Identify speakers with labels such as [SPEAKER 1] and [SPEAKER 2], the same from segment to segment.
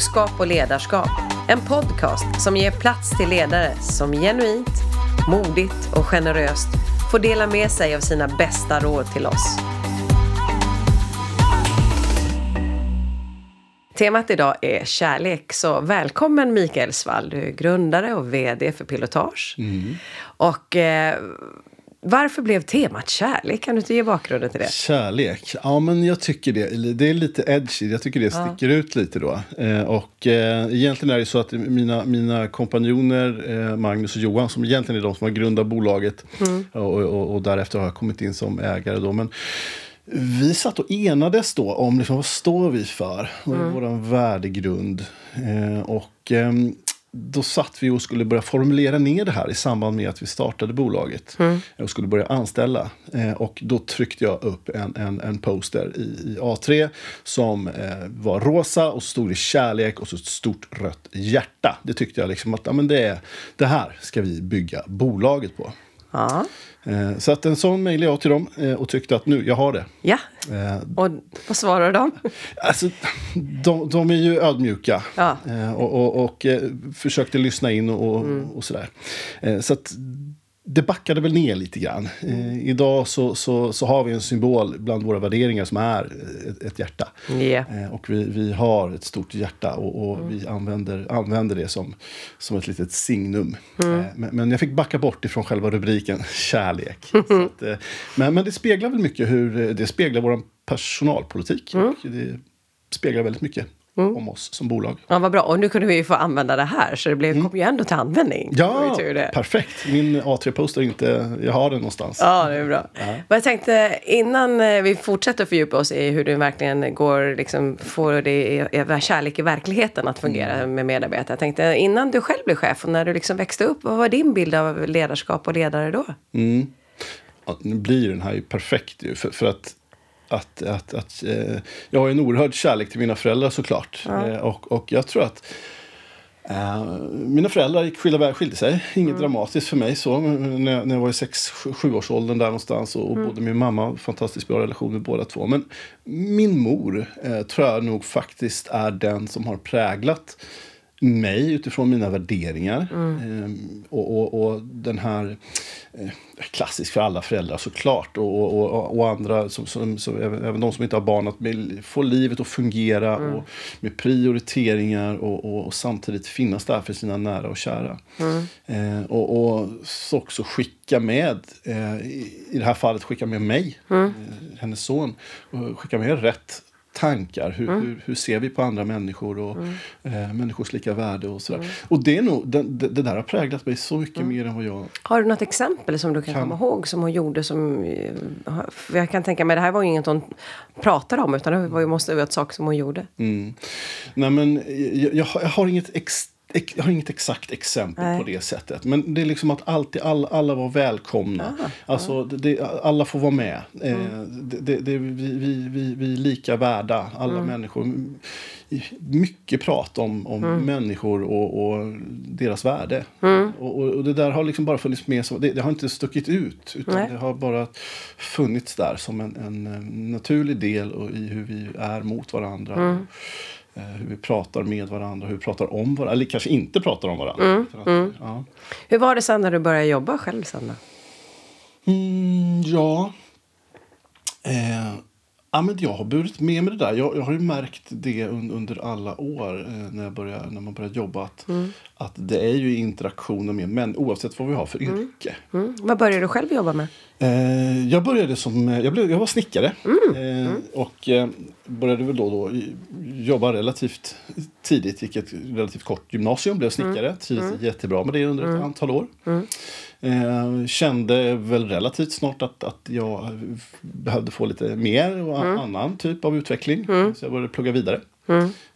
[SPEAKER 1] Klokskap och ledarskap. En podcast som ger plats till ledare som genuint, modigt och generöst får dela med sig av sina bästa råd till oss. Temat idag är kärlek, så välkommen Mikael Svall. Du är grundare och VD för Pilotage. Och eh, varför blev temat kärlek? Kan du inte ge bakgrunden till det?
[SPEAKER 2] Kärlek, ja men jag tycker det. Det är lite edgy, jag tycker det sticker ut lite då. Eh, och eh, egentligen är det så att mina, mina kompanjoner eh, Magnus och Johan, som egentligen är de som har grundat bolaget och, och, och därefter har jag kommit in som ägare då. Men vi satt och enades då om liksom, vad står vi för? Vad är vår värdegrund? Eh, och ehm, då satt vi och skulle börja formulera ner det här i samband med att vi startade bolaget och skulle börja anställa. Eh, och då tryckte jag upp en, en, en poster i, i A3 som eh, var rosa och stod i kärlek och så ett stort rött hjärta. Det tyckte jag liksom att ja, men det, är- det här ska vi bygga bolaget på.
[SPEAKER 1] Ja.
[SPEAKER 2] Eh, så att en sån mejlade jag till dem eh, och tyckte att nu, jag har det.
[SPEAKER 1] ja.
[SPEAKER 2] Eh,
[SPEAKER 1] Och vad svarar de?
[SPEAKER 2] Alltså, de, de är ju ödmjuka
[SPEAKER 1] Ja.
[SPEAKER 2] och, och, och försökte lyssna in och, och, och sådär. Så att det backade väl ner lite grann. Eh, idag så, så, så har vi en symbol bland våra värderingar som är ett, ett hjärta.
[SPEAKER 1] Ja.
[SPEAKER 2] Eh, och vi, vi har ett stort hjärta och, och vi använder, använder det som, som ett litet signum. Eh, men, men jag fick backa bort ifrån själva rubriken kärlek. Så att, eh, men, men det speglar väl mycket hur eh, det speglar vår personalpolitik. Och det speglar väldigt mycket om oss som bolag.
[SPEAKER 1] Ja, vad bra. Och nu kunde vi ju få använda det här, så det blev, kom ju ändå till användning.
[SPEAKER 2] Ja, perfekt. Min A3-poster inte... Jag har den någonstans.
[SPEAKER 1] Ja, det är bra. Men jag tänkte innan eh, vi fortsätter fördjupa oss i hur du verkligen går, liksom, får det, kärlek i verkligheten att fungera med medarbetare. Jag tänkte innan du själv blev chef och när du liksom växte upp, vad var din bild av ledarskap och ledare då?
[SPEAKER 2] Ja, nu blir den här ju perfekt ju. För, för att, att, att, att eh, jag har en oerhörd kärlek till mina föräldrar såklart. Eh, och, och jag tror att eh, mina föräldrar gick skilda skilde sig. Inget dramatiskt för mig så. Men När jag, när jag var i 6-7 års åldern där någonstans. Och, och både min mamma och fantastiskt bra relation med båda två. Men min mor eh, tror jag nog faktiskt är den som har präglat mig utifrån mina värderingar. Ehm, och, och, och den här, eh, klassisk för alla föräldrar såklart. Och, och, och, andra, som, som, som, även, de som inte har barn, att få livet att fungera och med prioriteringar och, och, samtidigt finnas där för sina nära och kära. Eh, och, och så också skicka med, eh, i, i det här fallet skicka med mig, eh, hennes son, och skicka med rätt tankar. Hur, hur, hur ser vi på andra människor och eh, människors lika värde och sådär. Och det, är nog, det, det, där har präglat mig så mycket mer än vad jag...
[SPEAKER 1] Har du något exempel som du kan,
[SPEAKER 2] Kan.
[SPEAKER 1] komma ihåg som hon gjorde som... eh, Jag kan tänka mig, det här var ju inget hon pratade om utan det var ju, måste vara ett sak som hon gjorde.
[SPEAKER 2] Mm. Nej, men jag, jag, har, jag, har inget ex, ex, jag har inget exakt exempel
[SPEAKER 1] Nej.
[SPEAKER 2] på det sättet. Men det är liksom att alltid alla, alla var välkomna. alltså, det, det, alla får vara med. Eh, det, det, vi, vi, vi, vi är lika värda, alla människor. M- Mycket prat om, om människor och, och deras värde. Och, och, och det där har liksom bara funnits med. Som, det, det har inte stuckit ut. Utan
[SPEAKER 1] Nej.
[SPEAKER 2] det har bara funnits där som en, en eh, naturlig del och i hur vi är mot varandra. Eh, hur vi pratar med varandra, hur vi pratar om varandra. Eller kanske inte pratar om varandra. Utan att, Ja.
[SPEAKER 1] Hur var det sen när du började jobba själv sen?
[SPEAKER 2] Mm, ja. Eh, ja, men jag har burit med mig det där. Jag, jag har ju märkt det un, under alla år eh, när, jag börjar, när man börjar jobba. Att, att det är ju interaktionen med män oavsett vad vi har för yrke.
[SPEAKER 1] Mm. Vad började du själv jobba med?
[SPEAKER 2] Eh, jag började som, eh, jag, blev, jag var snickare. Eh, och eh, började väl då, och då jobba relativt tidigt. Gick ett relativt kort gymnasium, blev snickare. Trivdes jättebra med det under ett antal år. Eh, kände väl relativt snart att, att jag behövde få lite mer och annan typ av utveckling. Så jag började plugga vidare.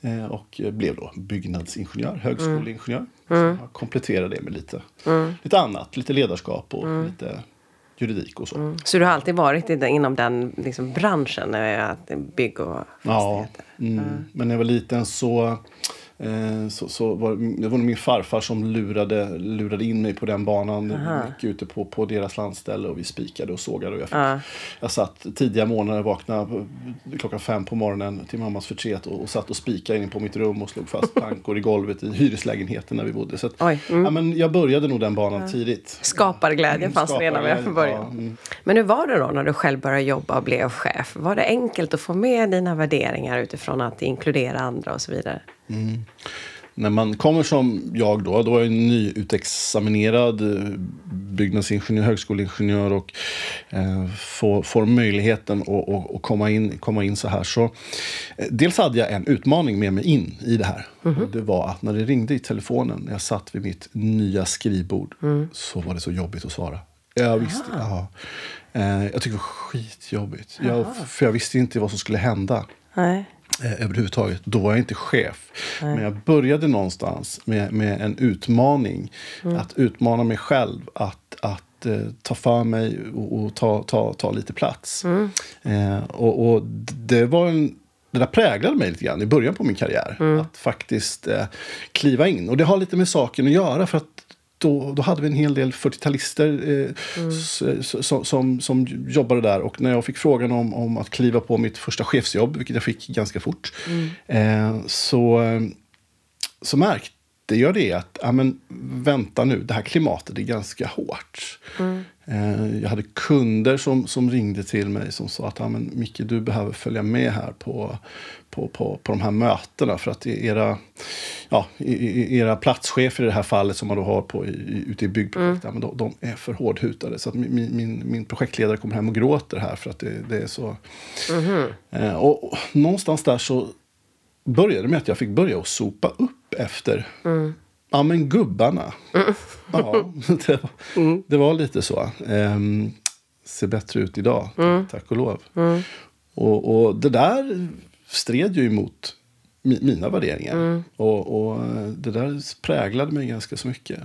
[SPEAKER 2] Eh, och blev då byggnadsingenjör, högskoleingenjör. Så jag kompletterade det med lite, lite annat, lite ledarskap och lite juridik och så.
[SPEAKER 1] Så du har alltid varit i inom den liksom, branschen, bygg och
[SPEAKER 2] Ja,
[SPEAKER 1] fastigheter?
[SPEAKER 2] mm. men när jag var liten så så, så var, det var min farfar som lurade, lurade in mig på den banan. Gick ute på, på deras landställe och vi spikade och sågade. Och jag, fick,
[SPEAKER 1] Ja.
[SPEAKER 2] jag satt tidiga morgnar, vaknade klockan fem på morgonen till mammas förtret och, och satt och spikade in på mitt rum och slog fast plankor i golvet i hyreslägenheten där vi bodde. Så att,
[SPEAKER 1] mm.
[SPEAKER 2] ja, men jag började nog den banan tidigt.
[SPEAKER 1] Skaparglädjen fanns redan med från början.
[SPEAKER 2] Ja, mm.
[SPEAKER 1] Men hur var det då när du själv började jobba och blev chef? Var det enkelt att få med dina värderingar utifrån att inkludera andra och så vidare?
[SPEAKER 2] När man kommer som jag då, då är jag nyutexaminerad eh, byggnadsingenjör, högskoleingenjör och eh, får, får möjligheten att, att, komma, in, komma in så här. Så, eh, dels hade jag en utmaning med mig in i det här. Och det var att när det ringde i telefonen, när jag satt vid mitt nya skrivbord, så var det så jobbigt att svara. Jag visste, ja, eh, jag tyckte det var skitjobbigt. Jag, för jag visste inte vad som skulle hända
[SPEAKER 1] Nej.
[SPEAKER 2] Eh, överhuvudtaget. Då var jag inte chef. Men jag började någonstans med, med en utmaning. Att utmana mig själv att, att eh, ta för mig och, och ta, ta, ta lite plats. Eh, och, och det var en det där präglade mig lite grann i början på min karriär. Att faktiskt eh, kliva in. Och det har lite med saken att göra. för att då, då hade vi en hel del 40-talister eh, s- som, som, som jobbade där. Och när jag fick frågan om, om att kliva på mitt första chefsjobb, vilket jag fick ganska fort, eh, så, eh, så märkte jag det att, ja men vänta nu, det här klimatet är ganska hårt. Eh, jag hade kunder som, som ringde till mig som sa att, ja men Micke, du behöver följa med här på, på, på, på de här mötena för att era, ja, era platschefer i det här fallet som man då har på, i, ute i byggprojekt, ja, men de, de är för hårdhutade. Så att min, min, min projektledare kommer hem och gråter här för att det, det är så... Eh, och, och någonstans där så började med att jag fick börja att sopa upp efter Ja men gubbarna. Ja, det var, det var lite så. Ehm, ser bättre ut idag, tack och lov. Och, och det där stred ju emot mi, mina värderingar. Och, och eh, det där präglade mig ganska så mycket.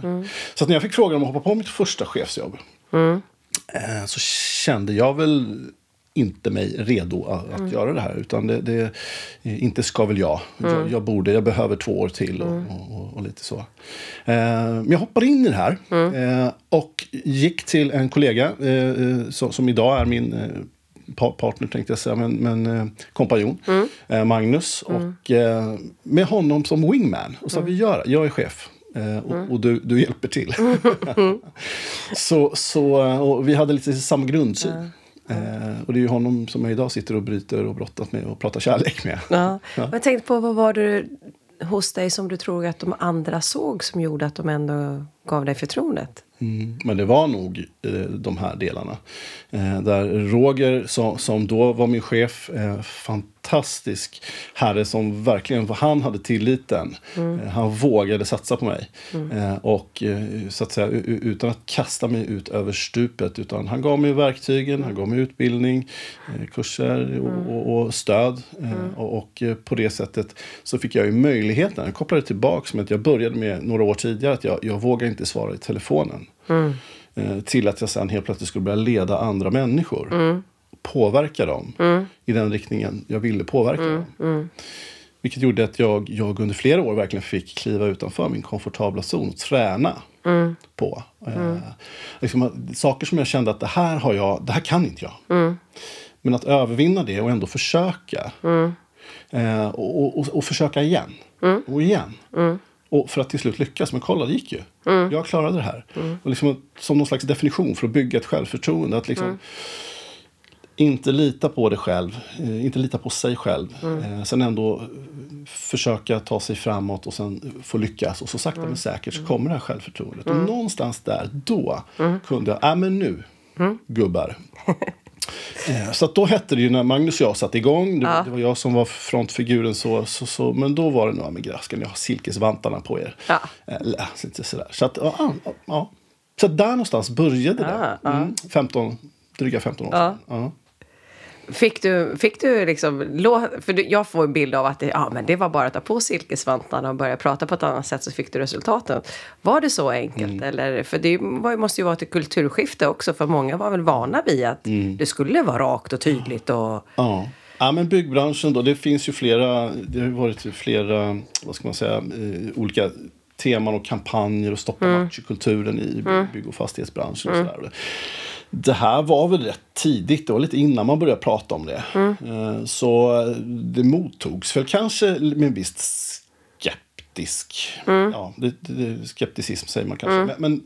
[SPEAKER 2] Så att när jag fick frågan om att hoppa på mitt första chefsjobb eh, så kände jag väl inte mig redo att, att göra det här. Utan det, det inte ska väl jag. jag. Jag borde, jag behöver två år till och, och, och, och lite så. Eh, men jag hoppade in i det här eh, och gick till en kollega eh, eh, som, som idag är min eh, pa- partner tänkte jag säga, men, men eh, kompanjon, eh, Magnus. Och eh, med honom som wingman. Och sa vi gör jag är chef. Och, och du, du hjälper till. så, så, och vi hade lite samma grundsyn. Eh, och det är ju honom som jag idag sitter och bryter och brottas med och pratar kärlek med.
[SPEAKER 1] Ja. Men Jag tänkte på vad var det hos dig som du tror att de andra såg som gjorde att de ändå gav dig förtroendet?
[SPEAKER 2] Mm, men det var nog eh, de här delarna. Eh, där Roger, som, som då var min chef, eh, fantastisk herre som verkligen, han hade tilliten. Eh, han vågade satsa på mig. Eh, och eh, så att säga, utan att kasta mig ut över stupet. Utan han gav mig verktygen, han gav mig utbildning, kurser och, och, och stöd. Eh, och och på det sättet så fick jag ju möjligheten. Jag kopplade tillbaka med att jag började med några år tidigare att jag, jag vågar inte svara i telefonen. Eh, till att jag sen helt plötsligt skulle börja leda andra människor. Påverka dem i den riktningen jag ville påverka dem. Vilket gjorde att jag, jag under flera år verkligen fick kliva utanför min komfortabla zon och träna på. Eh, liksom, att- saker som jag kände att det här, har jag, det här kan inte jag. Men att övervinna det och ändå försöka. Eh, och, och, och, försöka igen. Och igen. Och för att till slut lyckas. Men kolla, det gick ju. Jag klarade det här. Och liksom, som någon slags definition för att bygga ett självförtroende. Att liksom, inte lita på det själv, eh, inte lita på sig själv. Eh, sen ändå eh, försöka ta sig framåt och sen få lyckas. Och så sakta men säkert så kommer det här självförtroendet. Och någonstans där, då kunde jag, äh men nu, gubbar. Eh, Så att då hette det ju när Magnus och jag satte igång, det, det var jag som var frontfiguren så, så, så men då var det nog, "Ja, men grabbar, ska ni ha silkesvantarna på er?
[SPEAKER 1] Ja.
[SPEAKER 2] Eller, lite sådär. Så att, ja, ja, ja. Så där någonstans började det. Mm, 15, dryga 15 år sedan.
[SPEAKER 1] Fick du, fick du liksom, för jag får en bild av att det, ja, men det var bara att ta på silkesvantarna och börja prata på ett annat sätt så fick du resultaten. Var det så enkelt?
[SPEAKER 2] Mm.
[SPEAKER 1] Eller, för det måste ju vara ett kulturskifte också för många var väl vana vid att det skulle vara rakt och tydligt och
[SPEAKER 2] Ja. Ja, men byggbranschen då, det finns ju flera, det har varit flera, vad ska man säga, eh, olika teman och kampanjer och stoppa mm. machokulturen i bygg och fastighetsbranschen. Och sådär. Det här var väl rätt tidigt, det var lite innan man började prata om det. Mm. Så det mottogs väl kanske med en viss skeptisk. Mm. Ja, det, det, skepticism säger man kanske. Mm. Men, men,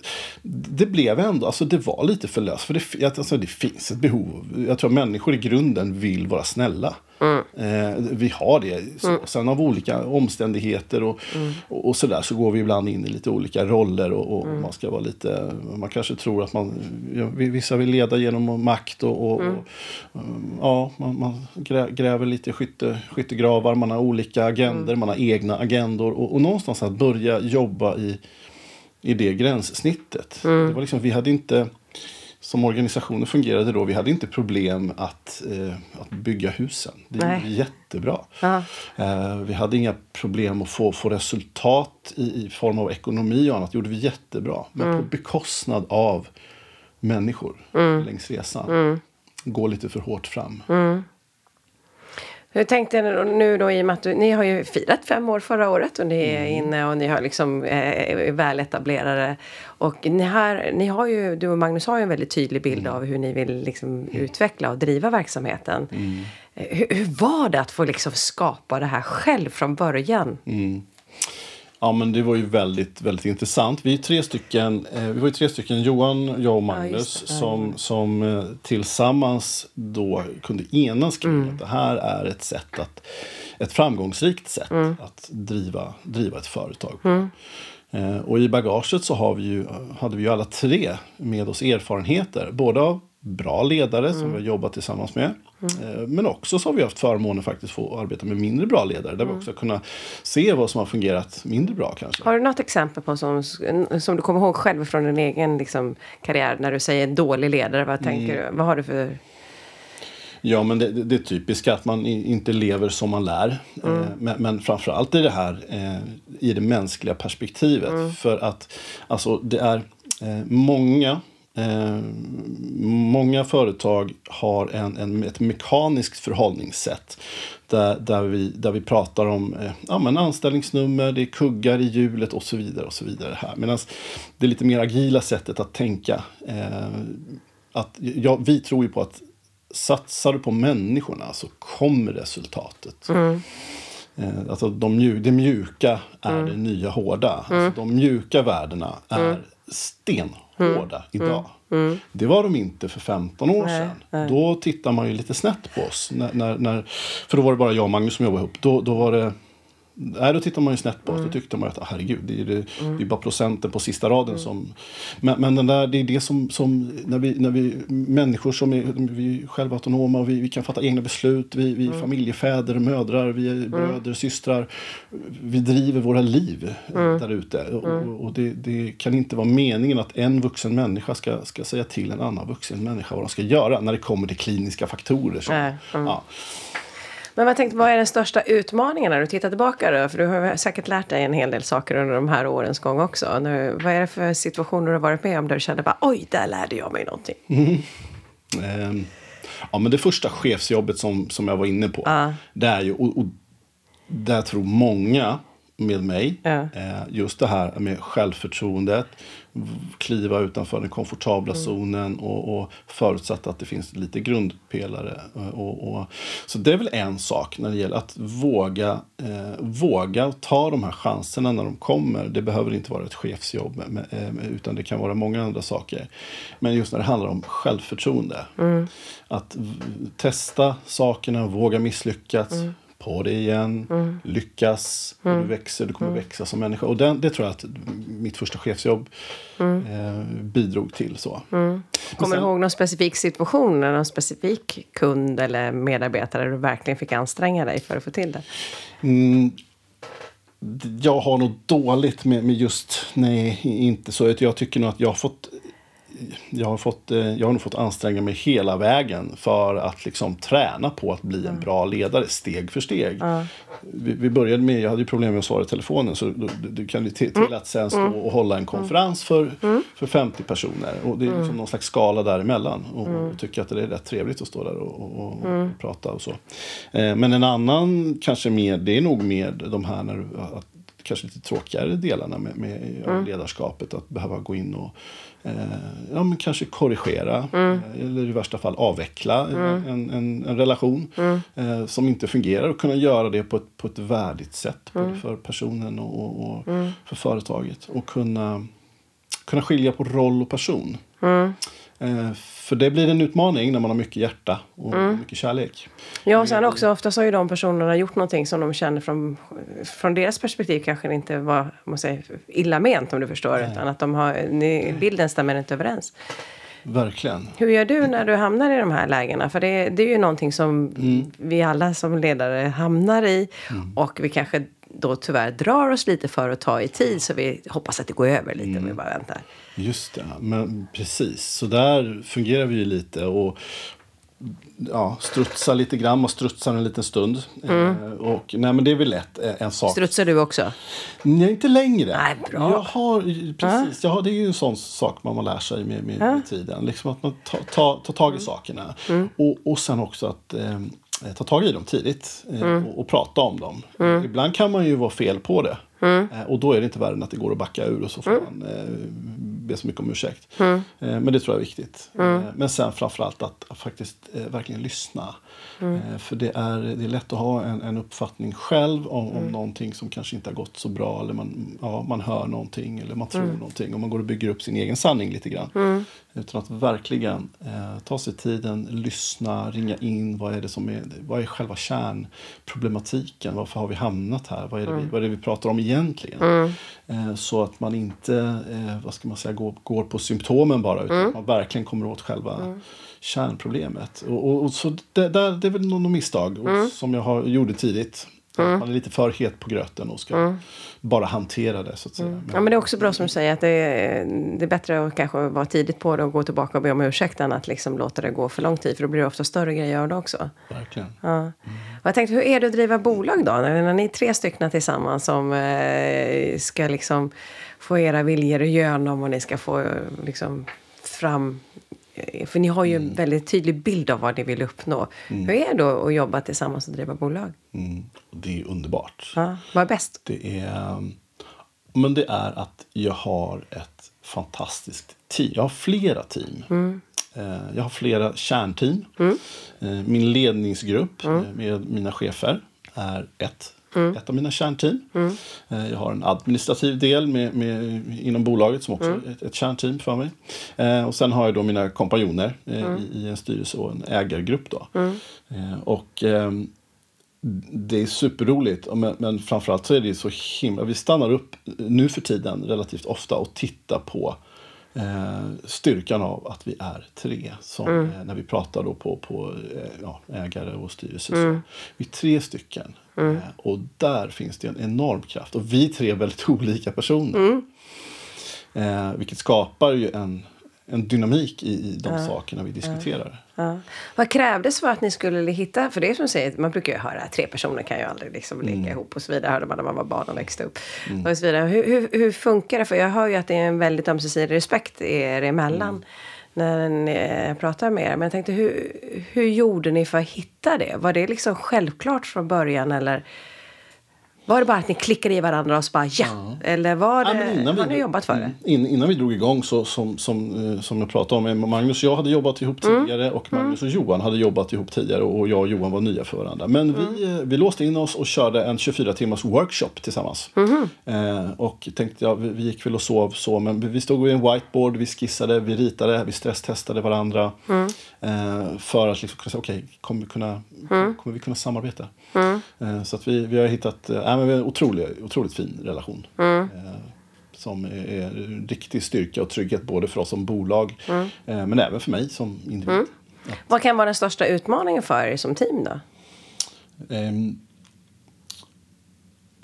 [SPEAKER 2] det blev ändå, alltså det var lite för löst. För det, alltså, det finns ett behov. Jag tror att människor i grunden vill vara snälla. Mm. Eh, vi har det. Så. Mm. Sen av olika omständigheter och, mm. och, och sådär så går vi ibland in i lite olika roller och, och mm. man ska vara lite, man kanske tror att man, vissa vill leda genom makt och, och mm. ja, man, man, gräver lite skytte, skyttegravar, man har olika agender, man har egna agendor och, och någonstans att börja jobba i, i det gränssnittet. Det var liksom, vi hade inte som organisationen fungerade då, vi hade inte problem att, eh, att bygga husen. Det Nej. gick jättebra. Eh, vi hade inga problem att få, få resultat i, i form av ekonomi och annat. Det gjorde vi jättebra. Men mm. på bekostnad av människor mm. längs resan. Mm. Gå lite för hårt fram.
[SPEAKER 1] Mm. Hur tänkte ni nu då i och med att du, ni har ju firat fem år förra året och ni är mm. inne och ni har liksom eh, väletablerade. Och ni, här, ni har ju, du och Magnus har ju en väldigt tydlig bild mm. av hur ni vill liksom utveckla och driva verksamheten. Mm. Hur, hur, var det att få liksom skapa det här själv från början?
[SPEAKER 2] Mm. Ja men det var ju väldigt, väldigt intressant. Vi är tre stycken, eh, vi var ju tre stycken, Johan, jag och Magnus, ja, som, som eh, tillsammans då kunde enas kring mm. att det här är ett sätt att, ett framgångsrikt sätt mm. att driva, driva ett företag på. Mm. Eh, och i bagaget så har vi ju, hade vi ju alla tre med oss erfarenheter, både av bra ledare mm. som vi har jobbat tillsammans med. Mm. Men också så har vi haft förmånen faktiskt få arbeta med mindre bra ledare. Där mm. vi också kunnat se vad som har fungerat mindre bra kanske.
[SPEAKER 1] Har du något exempel på som, som du kommer ihåg själv från din egen liksom, karriär när du säger dålig ledare? Vad tänker mm. du? Vad har du för
[SPEAKER 2] Ja, men det, det, är typiskt att man inte lever som man lär. Mm. Eh, men, men framförallt i det här eh, i det mänskliga perspektivet. Mm. För att alltså, det är många Eh, många företag har en, en, ett mekaniskt förhållningssätt. Där, där, vi, där vi pratar om eh, ja, men anställningsnummer, det är kuggar i hjulet och så vidare. och så vidare här. Medan det lite mer agila sättet att tänka. Eh, att, ja, vi tror ju på att satsar du på människorna så kommer resultatet. Mm. Eh, alltså de mjuk, det mjuka är mm. det nya hårda. Mm. Alltså de mjuka värdena är mm. Stenhårda hårda mm. idag. Mm. mm. Det var de inte för 15 år nej, sedan. Nej. Då tittar man ju lite snett på oss. När, när, när, för då var det bara jag och Magnus som jobbade ihop. Då, då var det Nej, då tittar man ju snett på. Mm. Då tyckte man att herregud, det är, det, mm. det är bara procenten på sista raden mm. som... Men, men den där, det är det som, som när, vi, när vi människor som är, vi är själva autonoma och vi, vi kan fatta egna beslut. Vi, vi är mm. familjefäder, mödrar, vi är mm. bröder, systrar. Vi driver våra liv mm. där ute. Och, mm. och det, det, kan inte vara meningen att en vuxen människa ska, ska säga till en annan vuxen människa vad de ska göra när det kommer till kliniska faktorer. Som, ja.
[SPEAKER 1] Men vad, tänkte, vad är den största utmaningen när du tittar tillbaka då? För du har säkert lärt dig en hel del saker under de här årens gång också. Nu, vad är det för situationer du har varit med om där du kände bara oj, där lärde jag mig någonting? Mm.
[SPEAKER 2] Um, ja, men det första chefsjobbet som, som jag var inne på, uh. det är ju, och, och där tror många med mig. Ja. Eh, just det här med självförtroendet, kliva utanför den komfortabla mm. zonen och, och förutsatt att det finns lite grundpelare. Eh, och, och, så det är väl en sak när det gäller att våga, eh, våga ta de här chanserna när de kommer. Det behöver inte vara ett chefsjobb med, med, utan det kan vara många andra saker. Men just när det handlar om självförtroende. Mm. Att testa sakerna, våga misslyckas. Mm på det igen, mm. lyckas, mm. du växer, du kommer mm. växa som människa. Och den, det tror jag att mitt första chefsjobb mm. eh, bidrog till. så.
[SPEAKER 1] Mm. Kommer sen, du ihåg någon specifik situation, någon specifik kund eller medarbetare du verkligen fick anstränga dig för att få till det?
[SPEAKER 2] Mm, jag har nog dåligt med, med just, nej, inte så. Jag tycker nog att jag har fått jag har, fått, eh, jag har nog fått anstränga mig hela vägen för att liksom träna på att bli en bra ledare steg för steg.
[SPEAKER 1] Ja.
[SPEAKER 2] Vi, vi började med, jag hade ju problem med att svara i telefonen så du, du kan ju till,
[SPEAKER 1] Mm.
[SPEAKER 2] till att sen stå och hålla en konferens för, för 50 personer. Och det är
[SPEAKER 1] Mm.
[SPEAKER 2] liksom någon slags skala däremellan. Och, och tycker att det är rätt trevligt att stå där och, och, och,
[SPEAKER 1] Mm.
[SPEAKER 2] prata och så. Eh, men en annan kanske mer, det är nog med de här när du, att, kanske lite tråkigare delarna med, med av ledarskapet. Att behöva gå in och ja, men kanske korrigera eh, eller i värsta fall avveckla en, en, en, en relation eh, som inte fungerar och kunna göra det på ett, på ett värdigt sätt både för personen och, och, och för företaget. Och kunna, kunna skilja på roll och person. Eh, för det blir en utmaning när man har mycket hjärta och mycket kärlek.
[SPEAKER 1] Ja, och sen också oftast har ju de personerna gjort någonting som de känner från, från deras perspektiv kanske inte var man säger, illa ment om du förstår. Utan att de har, bilden stämmer inte överens.
[SPEAKER 2] Verkligen.
[SPEAKER 1] Hur gör du när du hamnar i de här lägena? För det, det är ju någonting som vi alla som ledare hamnar i. Och vi kanske då tyvärr drar oss lite för att ta i tid. Så vi hoppas att det går över lite om vi bara väntar.
[SPEAKER 2] Just det, men precis. Så där fungerar vi ju lite. Och ja, strutsar lite grann och strutsar en liten stund. Eh, och, nej, men det är väl lätt eh, en sak.
[SPEAKER 1] Strutsar du också?
[SPEAKER 2] Nej, inte längre.
[SPEAKER 1] Nej, bra.
[SPEAKER 2] Jag har, precis, jag har, det är ju en sån sak man lär sig med, med, med tiden. Liksom att man tar ta, ta tag i sakerna. Och, och sen också att eh, ta tag i dem tidigt eh, och, och prata om dem. Ibland kan man ju vara fel på det. Eh, och då är det inte värre än att det går att backa ur och så får man eh, be så mycket om ursäkt. Eh, men det tror jag är viktigt. Eh, men sen framförallt att, att faktiskt eh, verkligen lyssna. Eh, för det är, det är lätt att ha en, en uppfattning själv om, om någonting som kanske inte har gått så bra. Eller man, ja, man hör någonting eller man tror någonting. Och man går och bygger upp sin egen sanning lite grann. Utan att verkligen eh, ta sig tiden, lyssna, ringa in. Vad är det som är, vad är själva kärnproblematiken? Varför har vi hamnat här? Vad är det, vi, vad är det vi pratar om egentligen? Eh, så att man inte, eh, vad ska man säga, går, går på symptomen bara. Utan att man verkligen kommer åt själva kärnproblemet. Och, och, och så det, där, det är väl något misstag och, som jag har, gjorde tidigt. Att Man är lite för het på gröten och ska bara hantera det så att säga. Men-
[SPEAKER 1] Ja, men det är också bra som du säger att det är, det är bättre att kanske vara tidigt på det och gå tillbaka och be om ursäkt än att liksom låta det gå för lång tid. För då blir det ofta större grejer av det också.
[SPEAKER 2] Verkligen.
[SPEAKER 1] Ja. Och jag tänkte, hur är det att driva bolag då? När, när ni är tre stycken tillsammans som eh, ska liksom få era viljor igenom och ni ska få eh, liksom fram... eh, För ni har ju en väldigt tydlig bild av vad ni vill uppnå. Hur är det då att jobba tillsammans och driva bolag?
[SPEAKER 2] Mm. Det är underbart.
[SPEAKER 1] Ja, vad är bäst?
[SPEAKER 2] Det är, men det är att jag har ett fantastiskt team. Jag har flera team. Eh, Jag har flera kärnteam. Eh, Min ledningsgrupp eh, med mina chefer är ett, ett av mina kärnteam. Eh, Jag har en administrativ del med, med, inom bolaget som också är ett, ett kärnteam för mig. Eh, Och sen har jag då mina kompanjoner eh, i, i en styrelse och en ägargrupp. Då. Eh, Och ehm, det är superroligt, men, men framförallt så är det så himla... Vi stannar upp nu för tiden relativt ofta och tittar på eh, styrkan av att vi är tre. Som, eh, när vi pratar då på, på eh, ja, ägare och styrelse. Så. Vi är tre stycken. Eh, och där finns det en enorm kraft. Och vi tre är väldigt olika personer. Eh, vilket skapar ju en, en dynamik i, i de sakerna vi diskuterar.
[SPEAKER 1] Ja. Vad krävdes för att ni skulle hitta, för det är som säger, man brukar ju höra tre personer kan ju aldrig liksom ligga ihop och så vidare, hörde man när man var barn och växte upp. Och så vidare. Hur, hur, hur funkar det? För jag hör ju att det är en väldigt ömsesidig respekt er emellan när ni eh, pratar med er. Men jag tänkte, hur, hur gjorde ni för att hitta det? Var det liksom självklart från början eller var det bara att ni klickade i varandra och så bara ja? Eller var
[SPEAKER 2] Ja,
[SPEAKER 1] det,
[SPEAKER 2] men innan
[SPEAKER 1] har
[SPEAKER 2] vi-
[SPEAKER 1] ni jobbat för det?
[SPEAKER 2] In, innan vi drog igång så som, som, eh, som jag pratade om, eh, Magnus och jag hade jobbat ihop
[SPEAKER 1] Mm.
[SPEAKER 2] tidigare och Magnus och Johan hade jobbat ihop tidigare och jag och Johan var nya för varandra. Men
[SPEAKER 1] Mm.
[SPEAKER 2] vi, eh, vi låste in oss och körde en 24 timmars workshop tillsammans.
[SPEAKER 1] Mm-hmm.
[SPEAKER 2] Eh, och tänkte, ja, vi, vi gick väl och sov så, men vi stod vid en whiteboard, vi skissade, vi ritade, vi stresstestade varandra.
[SPEAKER 1] Mm.
[SPEAKER 2] Eh, för att liksom kunna säga, okej, kommer, vi kunna,
[SPEAKER 1] Mm.
[SPEAKER 2] kommer vi kunna samarbeta? Eh, så att vi, vi har hittat eh, ja, men vi har en otrolig, otroligt fin relation. Eh, som är, riktig styrka och trygghet både för oss som bolag eh, men även för mig som individ.
[SPEAKER 1] Vad kan vara den största utmaningen för er som team då?
[SPEAKER 2] Ehm,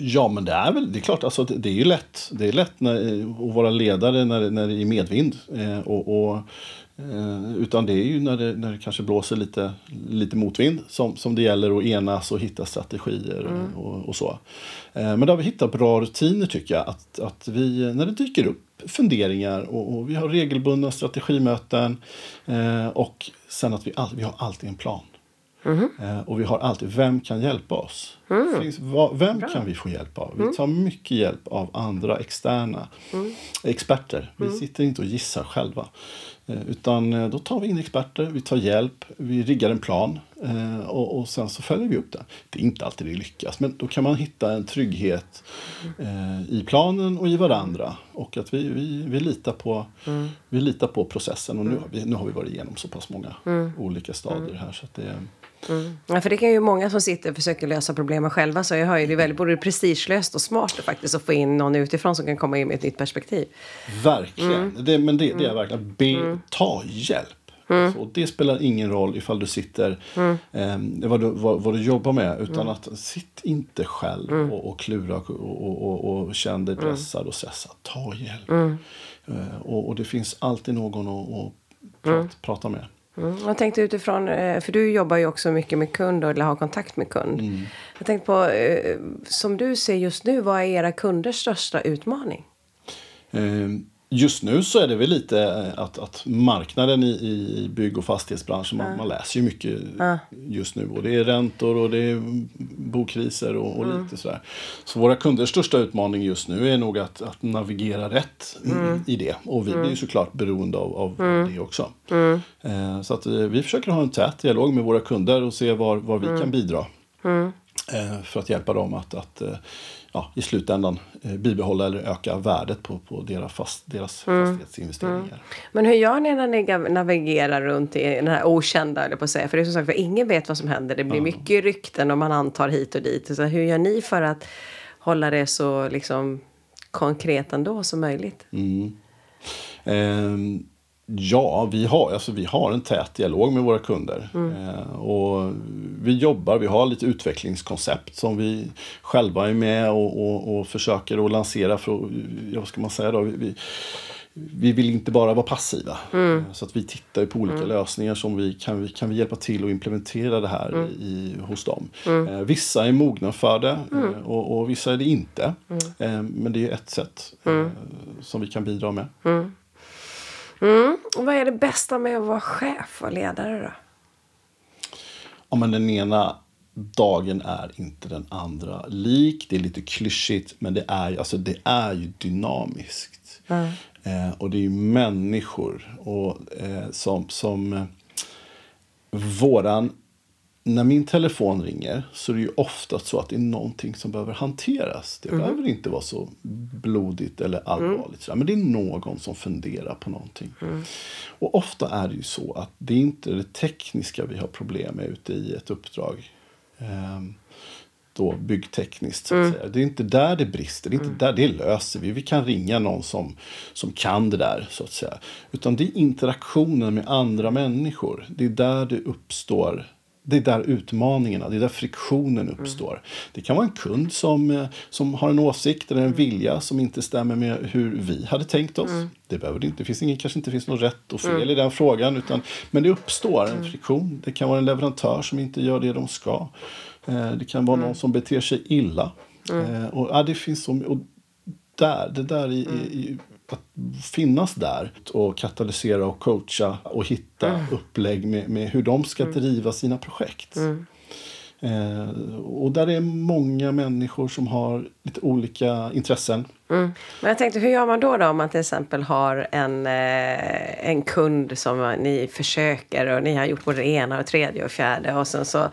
[SPEAKER 2] Ja, men det är väl det är klart. Alltså, det, det är ju lätt, det är lätt när, att vara ledare när, när det är medvind. Eh, och, och eh, utan det är ju när det, när det kanske blåser lite, lite motvind som, som det gäller att enas och hitta strategier mm. och, och, så. Eh, men där har vi hittat bra rutiner tycker jag. Att, att vi, när det dyker upp funderingar och, och vi har regelbundna strategimöten eh, och sen att vi, all, vi har alltid en plan. Mm. Och vi har alltid, vem kan hjälpa oss? Mm. Finns, vad, vem Bra. kan vi få hjälp av? Vi mm. tar mycket hjälp av andra externa mm. experter. Vi mm. sitter inte och gissar själva. Eh, utan eh, då tar vi in experter, vi tar hjälp, vi riggar en plan eh, och, och sen så följer vi upp den. Det är inte alltid det lyckas, men då kan man hitta en trygghet i planen och i varandra. Och att vi, vi, vi, litar, på, mm. vi litar på processen. Och nu har, vi, nu har vi varit igenom så pass många mm. olika stadier här. Så det,
[SPEAKER 1] Mm. Ja, för det kan ju många som sitter och försöker lösa problemen själva. Så jag hör ju det är väldigt både prestigelöst och smart faktiskt att få in någon utifrån som kan komma in med ett nytt perspektiv.
[SPEAKER 2] Verkligen. Mm. Det, men det, det är mm. verkligen. Be, mm. ta hjälp. Mm. Alltså, det spelar ingen roll ifall du sitter, mm. eh, vad, du, vad, vad, du jobbar med. Utan mm. att sitt inte själv mm. och, och klura och, och, och, och känn dig pressad och stressad. Ta hjälp. Eh, och, och, det finns alltid någon att, att prata, prata med.
[SPEAKER 1] Mm. Jag tänkte utifrån, eh, för du jobbar ju också mycket med kund eller har kontakt med kund. Mm. Jag tänkte på, eh, som du ser just nu, vad är era kunders största utmaning?
[SPEAKER 2] Just nu så är det väl lite eh, att, att marknaden i, i bygg och fastighetsbranschen, man, man läser ju mycket just nu. Och det är räntor och det är bokriser och, och mm. lite sådär. Så våra kunders största utmaning just nu är nog att, att navigera rätt mm. i det. Och vi mm. blir ju såklart beroende av, av mm. det också. Mm. Eh, så att eh, vi försöker ha en tät dialog med våra kunder och se var, var vi mm. kan bidra. Eh, för att hjälpa dem att, att eh, ja, i slutändan eh, bibehålla eller öka värdet på, på deras, fast, deras mm. fastighetsinvesteringar. Mm.
[SPEAKER 1] Men hur gör ni när ni navigerar runt i den här okända, eller på att säga? För det är som sagt, för ingen vet vad som händer. Det blir mm. mycket rykten och man antar hit och dit. Så hur gör ni för att hålla det så liksom, konkret ändå som möjligt?
[SPEAKER 2] Mm. Eh, Ja, vi har, alltså, vi har en tät dialog med våra kunder. Mm. Eh, och vi jobbar, vi har lite utvecklingskoncept som vi själva är med och, och, och försöker att lansera. För, ja, vad ska man säga då? Vi, vi vill inte bara vara passiva. Mm. Eh, så att vi tittar på olika mm. lösningar som vi kan, vi kan vi hjälpa till att implementera det här mm. i, hos dem. Mm. Eh, vissa är mogna för det mm. eh, och, och, vissa är det inte. Mm. Eh, men det är ett sätt eh, som vi kan bidra med.
[SPEAKER 1] Mm. Och vad är det bästa med att vara chef och ledare då?
[SPEAKER 2] Ja, men den ena dagen är inte den andra lik. Det är lite klyschigt, men det är, alltså, det är ju dynamiskt. Mm. Eh, och det är ju människor och, eh, som, som eh, våran när min telefon ringer så är det ju ofta så att det är någonting som behöver hanteras. Det mm. behöver inte vara så blodigt eller allvarligt. Mm. Men det är någon som funderar på någonting. Mm. Och ofta är det ju så att det är inte det tekniska vi har problem med ute i ett uppdrag. Ehm, då byggtekniskt. Så att mm. säga. Det är inte där det brister. Det, är inte mm. där, det löser vi. Vi kan ringa någon som, som kan det där. så att säga. Utan det är interaktionen med andra människor. Det är där det uppstår det är där utmaningarna, det är där friktionen mm. uppstår. Mm. Det kan vara en kund som, eh, som har en åsikt eller en mm. vilja som inte stämmer med hur vi hade tänkt oss. Mm. Det, behöver inte, det finns ingen, kanske inte finns något rätt och fel mm. i den frågan. Utan, men det uppstår en mm. friktion. Det kan vara en leverantör som inte gör det de ska. Eh, det kan vara någon som beter sig illa. Eh, och, ja, det finns så, och där, det där i, i, att finnas där och katalysera och coacha och hitta mm. upplägg med, med, hur de ska mm. driva sina projekt. Mm. Eh, och där är många människor som har lite olika intressen.
[SPEAKER 1] Mm. Men jag tänkte, hur gör man då, då om man till exempel har en, eh, en kund som ni försöker och ni har gjort både det ena och tredje och fjärde och sen så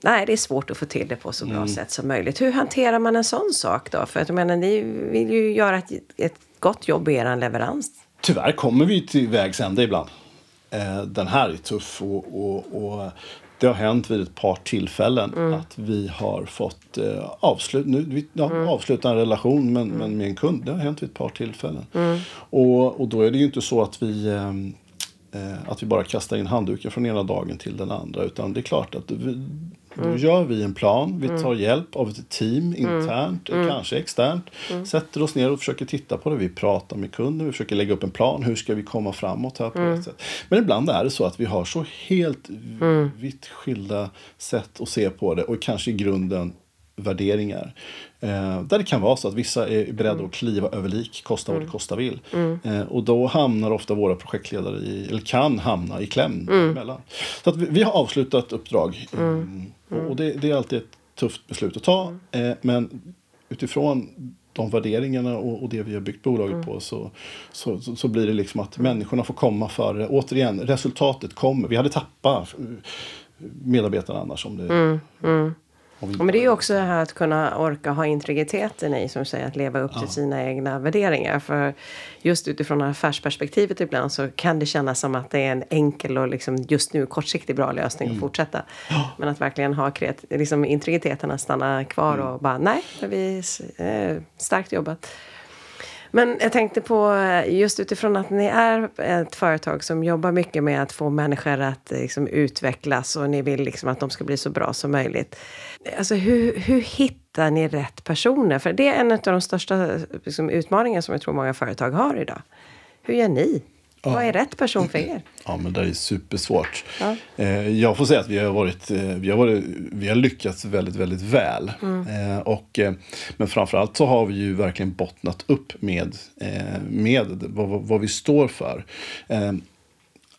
[SPEAKER 1] nej, det är svårt att få till det på så bra mm. sätt som möjligt. Hur hanterar man en sån sak då? För att jag menar, ni vill ju göra ett, ett gott jobb i er leverans.
[SPEAKER 2] Tyvärr kommer vi till vägs ände ibland. Eh, den här är tuff och, och, och, det har hänt vid ett par tillfällen mm. att vi har fått eh, avslut, nu, vi, ja, mm. avsluta en relation men, mm. men med en kund. Det har hänt vid ett par tillfällen. Mm. Och, och då är det ju inte så att vi eh, eh, att vi bara kastar in handduken från ena dagen till den andra. Utan det är klart att vi, Då gör vi en plan, vi tar hjälp av ett team internt, kanske externt. Sätter oss ner och försöker titta på det. Vi pratar med kunden, vi försöker lägga upp en plan. Hur ska vi komma framåt här på ett sätt? Men ibland är det så att vi har så helt vitt skilda sätt att se på det. Och kanske i grunden värderingar. Eh, där det kan vara så att vissa är beredda mm. att kliva över lik, kosta vad det kosta vill. Mm. Eh, och då hamnar ofta våra projektledare i, eller kan hamna i kläm mm. emellan. Så att vi, vi har avslutat uppdrag. Mm. Och det, det, är alltid ett tufft beslut att ta. Eh, men utifrån de värderingarna och, och, det vi har byggt bolaget mm. på så, så, så, så, blir det liksom att människorna får komma före. Återigen, resultatet kommer. Vi hade tappat medarbetarna annars om det
[SPEAKER 1] mm. Mm. Men det är ju också det här att kunna orka ha integriteten i, som säger, att leva upp ja. till sina egna värderingar. För just utifrån affärsperspektivet ibland så kan det kännas som att det är en enkel och liksom just nu kortsiktig bra lösning mm. att fortsätta. Men att verkligen ha kreat- liksom integriteten att stanna kvar mm. och bara nej, vi är starkt jobbat. Men jag tänkte på eh, just utifrån att ni är ett företag som jobbar mycket med att få människor att eh, liksom utvecklas och ni vill liksom att de ska bli så bra som möjligt. Alltså hur, hur hittar ni rätt personer? För det är en av de största eh, liksom, utmaningarna som jag tror många företag har idag. Hur gör ni? Ja. Vad är rätt person för er?
[SPEAKER 2] Ja, men det är supersvårt. Ja. Eh, jag får säga att vi har, varit, eh, vi har, varit, vi har lyckats väldigt, väldigt väl. Mm. Eh, och, men framförallt så har vi ju verkligen bottnat upp med, med vad, vad vi står för.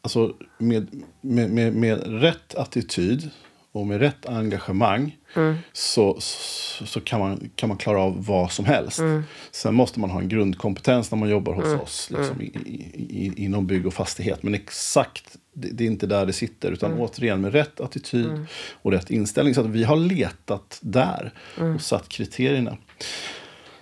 [SPEAKER 2] Alltså med, med, med, med rätt attityd och med rätt engagemang mm. så, så, så, kan, man, kan man klara av vad som helst. Mm. Sen måste man ha en grundkompetens när man jobbar hos mm. oss liksom, mm. i, i, inom bygg och fastighet. Men exakt, det, det är inte där det sitter. Utan mm. återigen med rätt attityd mm. och rätt inställning. Så att vi har letat där och satt kriterierna.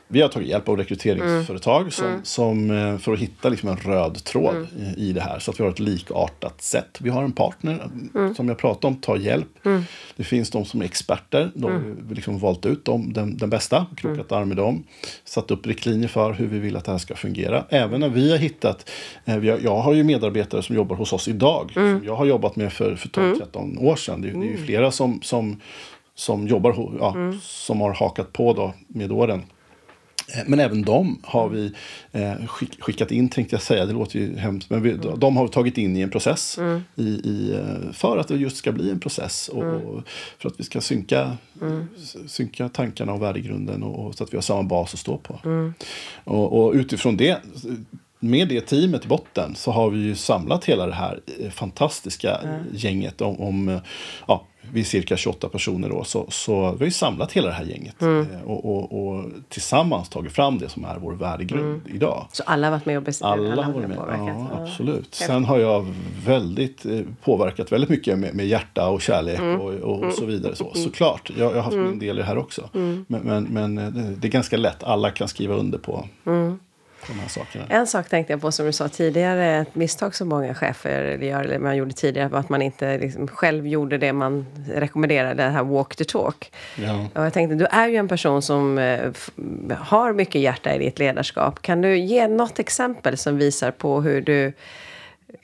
[SPEAKER 2] Vi har tagit hjälp av rekryteringsföretag mm. Som, mm. som, eh, för att hitta liksom en röd tråd mm. i, det här. Så att vi har ett likartat sätt. Vi har en partner mm. som jag pratade om, tar hjälp. Mm. Det finns de som är experter. De har mm. liksom valt ut dem, den, den bästa, krokat arm med dem. Satt upp riktlinjer för hur vi vill att det här ska fungera. Även när vi har hittat, eh, vi har, jag har ju medarbetare som jobbar hos oss idag. Som jag har jobbat med för, för 12-13 år sedan. Det, det, är ju flera som, som, som jobbar, ja, som har hakat på då med åren. Eh, men även de har vi eh, skickat in, tänkte jag säga. Det låter ju hemskt. Men vi, mm. de har vi tagit in i en process. Mm. I, i, eh, för att det just ska bli en process. Och, mm. för att vi ska synka, mm. synka tankarna och värdegrunden. Och, och, så att vi har samma bas att stå på. Mm. Och, och utifrån det med det teamet i botten så har vi ju samlat hela det här fantastiska mm. gänget om, om ja, vi är cirka 28 personer då, så, så vi har ju samlat hela det här gänget mm. Eh, och, och, och, tillsammans tagit fram det som är vår värdegrund mm. idag.
[SPEAKER 1] Så alla har varit med och bestämt?
[SPEAKER 2] Alla, alla har varit med, ja, absolut. Sen har jag väldigt eh, påverkat väldigt mycket med, med hjärta och kärlek mm. och, och, mm. så vidare. Så, mm. såklart, jag, jag har haft min mm. del i det här också. Men, men, men, eh, det är ganska lätt, alla kan skriva under på de här sakerna.
[SPEAKER 1] En sak tänkte jag på som du sa tidigare, ett misstag som många chefer gör, eller man gjorde tidigare, var att man inte liksom själv gjorde det man rekommenderade, det här walk the talk. Ja. Och jag tänkte, du är ju en person som eh, har mycket hjärta i ditt ledarskap. Kan du ge något exempel som visar på hur du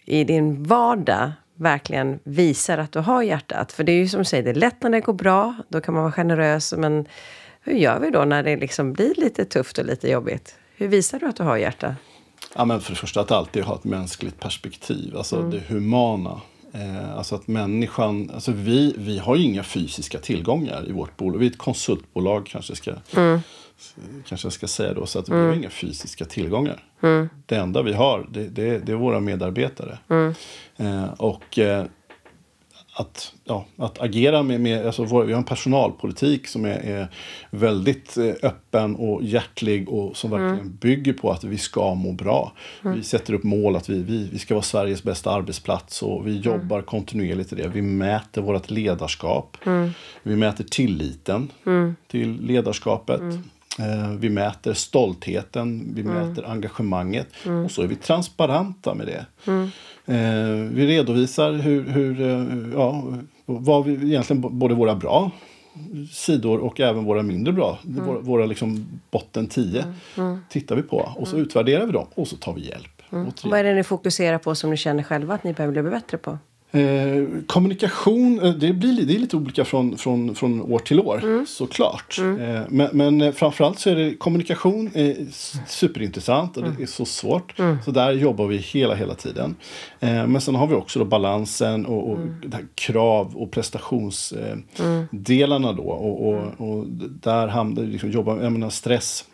[SPEAKER 1] i din vardag verkligen visar att du har hjärtat? För det är ju som du säger, det är lätt när det går bra, då kan man vara generös, men hur gör vi då när det liksom blir lite tufft och lite jobbigt? Hur visar du att du har hjärta?
[SPEAKER 2] Ja, men för det första att alltid ha ett mänskligt perspektiv, alltså mm. det humana. Eh, alltså att människan, alltså vi, vi har ju inga fysiska tillgångar i vårt bolag. Vi är ett konsultbolag kanske ska, mm. kanske jag ska säga då. Så att mm. vi har inga fysiska tillgångar. Mm. Det enda vi har det, det, det är våra medarbetare. Mm. Eh, och eh, att, ja, att agera med, med alltså vår, vi har en personalpolitik som är, är väldigt eh, öppen och hjärtlig och som mm. verkligen bygger på att vi ska må bra. Mm. Vi sätter upp mål att vi, vi, vi ska vara Sveriges bästa arbetsplats och vi mm. jobbar mm. kontinuerligt i det. Vi mäter vårt ledarskap. Mm. Vi mäter tilliten mm. till ledarskapet. Eh, vi mäter stoltheten, vi mm. mäter engagemanget mm. och så är vi transparenta med det. Mm. Eh, vi redovisar hur, hur, eh, ja, vad vi egentligen, både våra bra sidor och även våra mindre bra, mm. våra, våra liksom botten 10 mm. mm. tittar vi på och så utvärderar vi dem och så tar vi hjälp.
[SPEAKER 1] Vad är det ni fokuserar på som ni känner själva att ni behöver bli bättre på?
[SPEAKER 2] Eh, kommunikation, eh, det, blir, det är lite olika från, från, från år till år mm. såklart. Mm. Eh, men, men eh, framförallt så är det kommunikation är superintressant och mm. det är så svårt. Mm. Så där jobbar vi hela, hela tiden. Eh, men sen har vi också då balansen och, och mm. krav och prestationsdelarna då. Och, och, mm. och där hamnar liksom, jobbar, jag menar stress.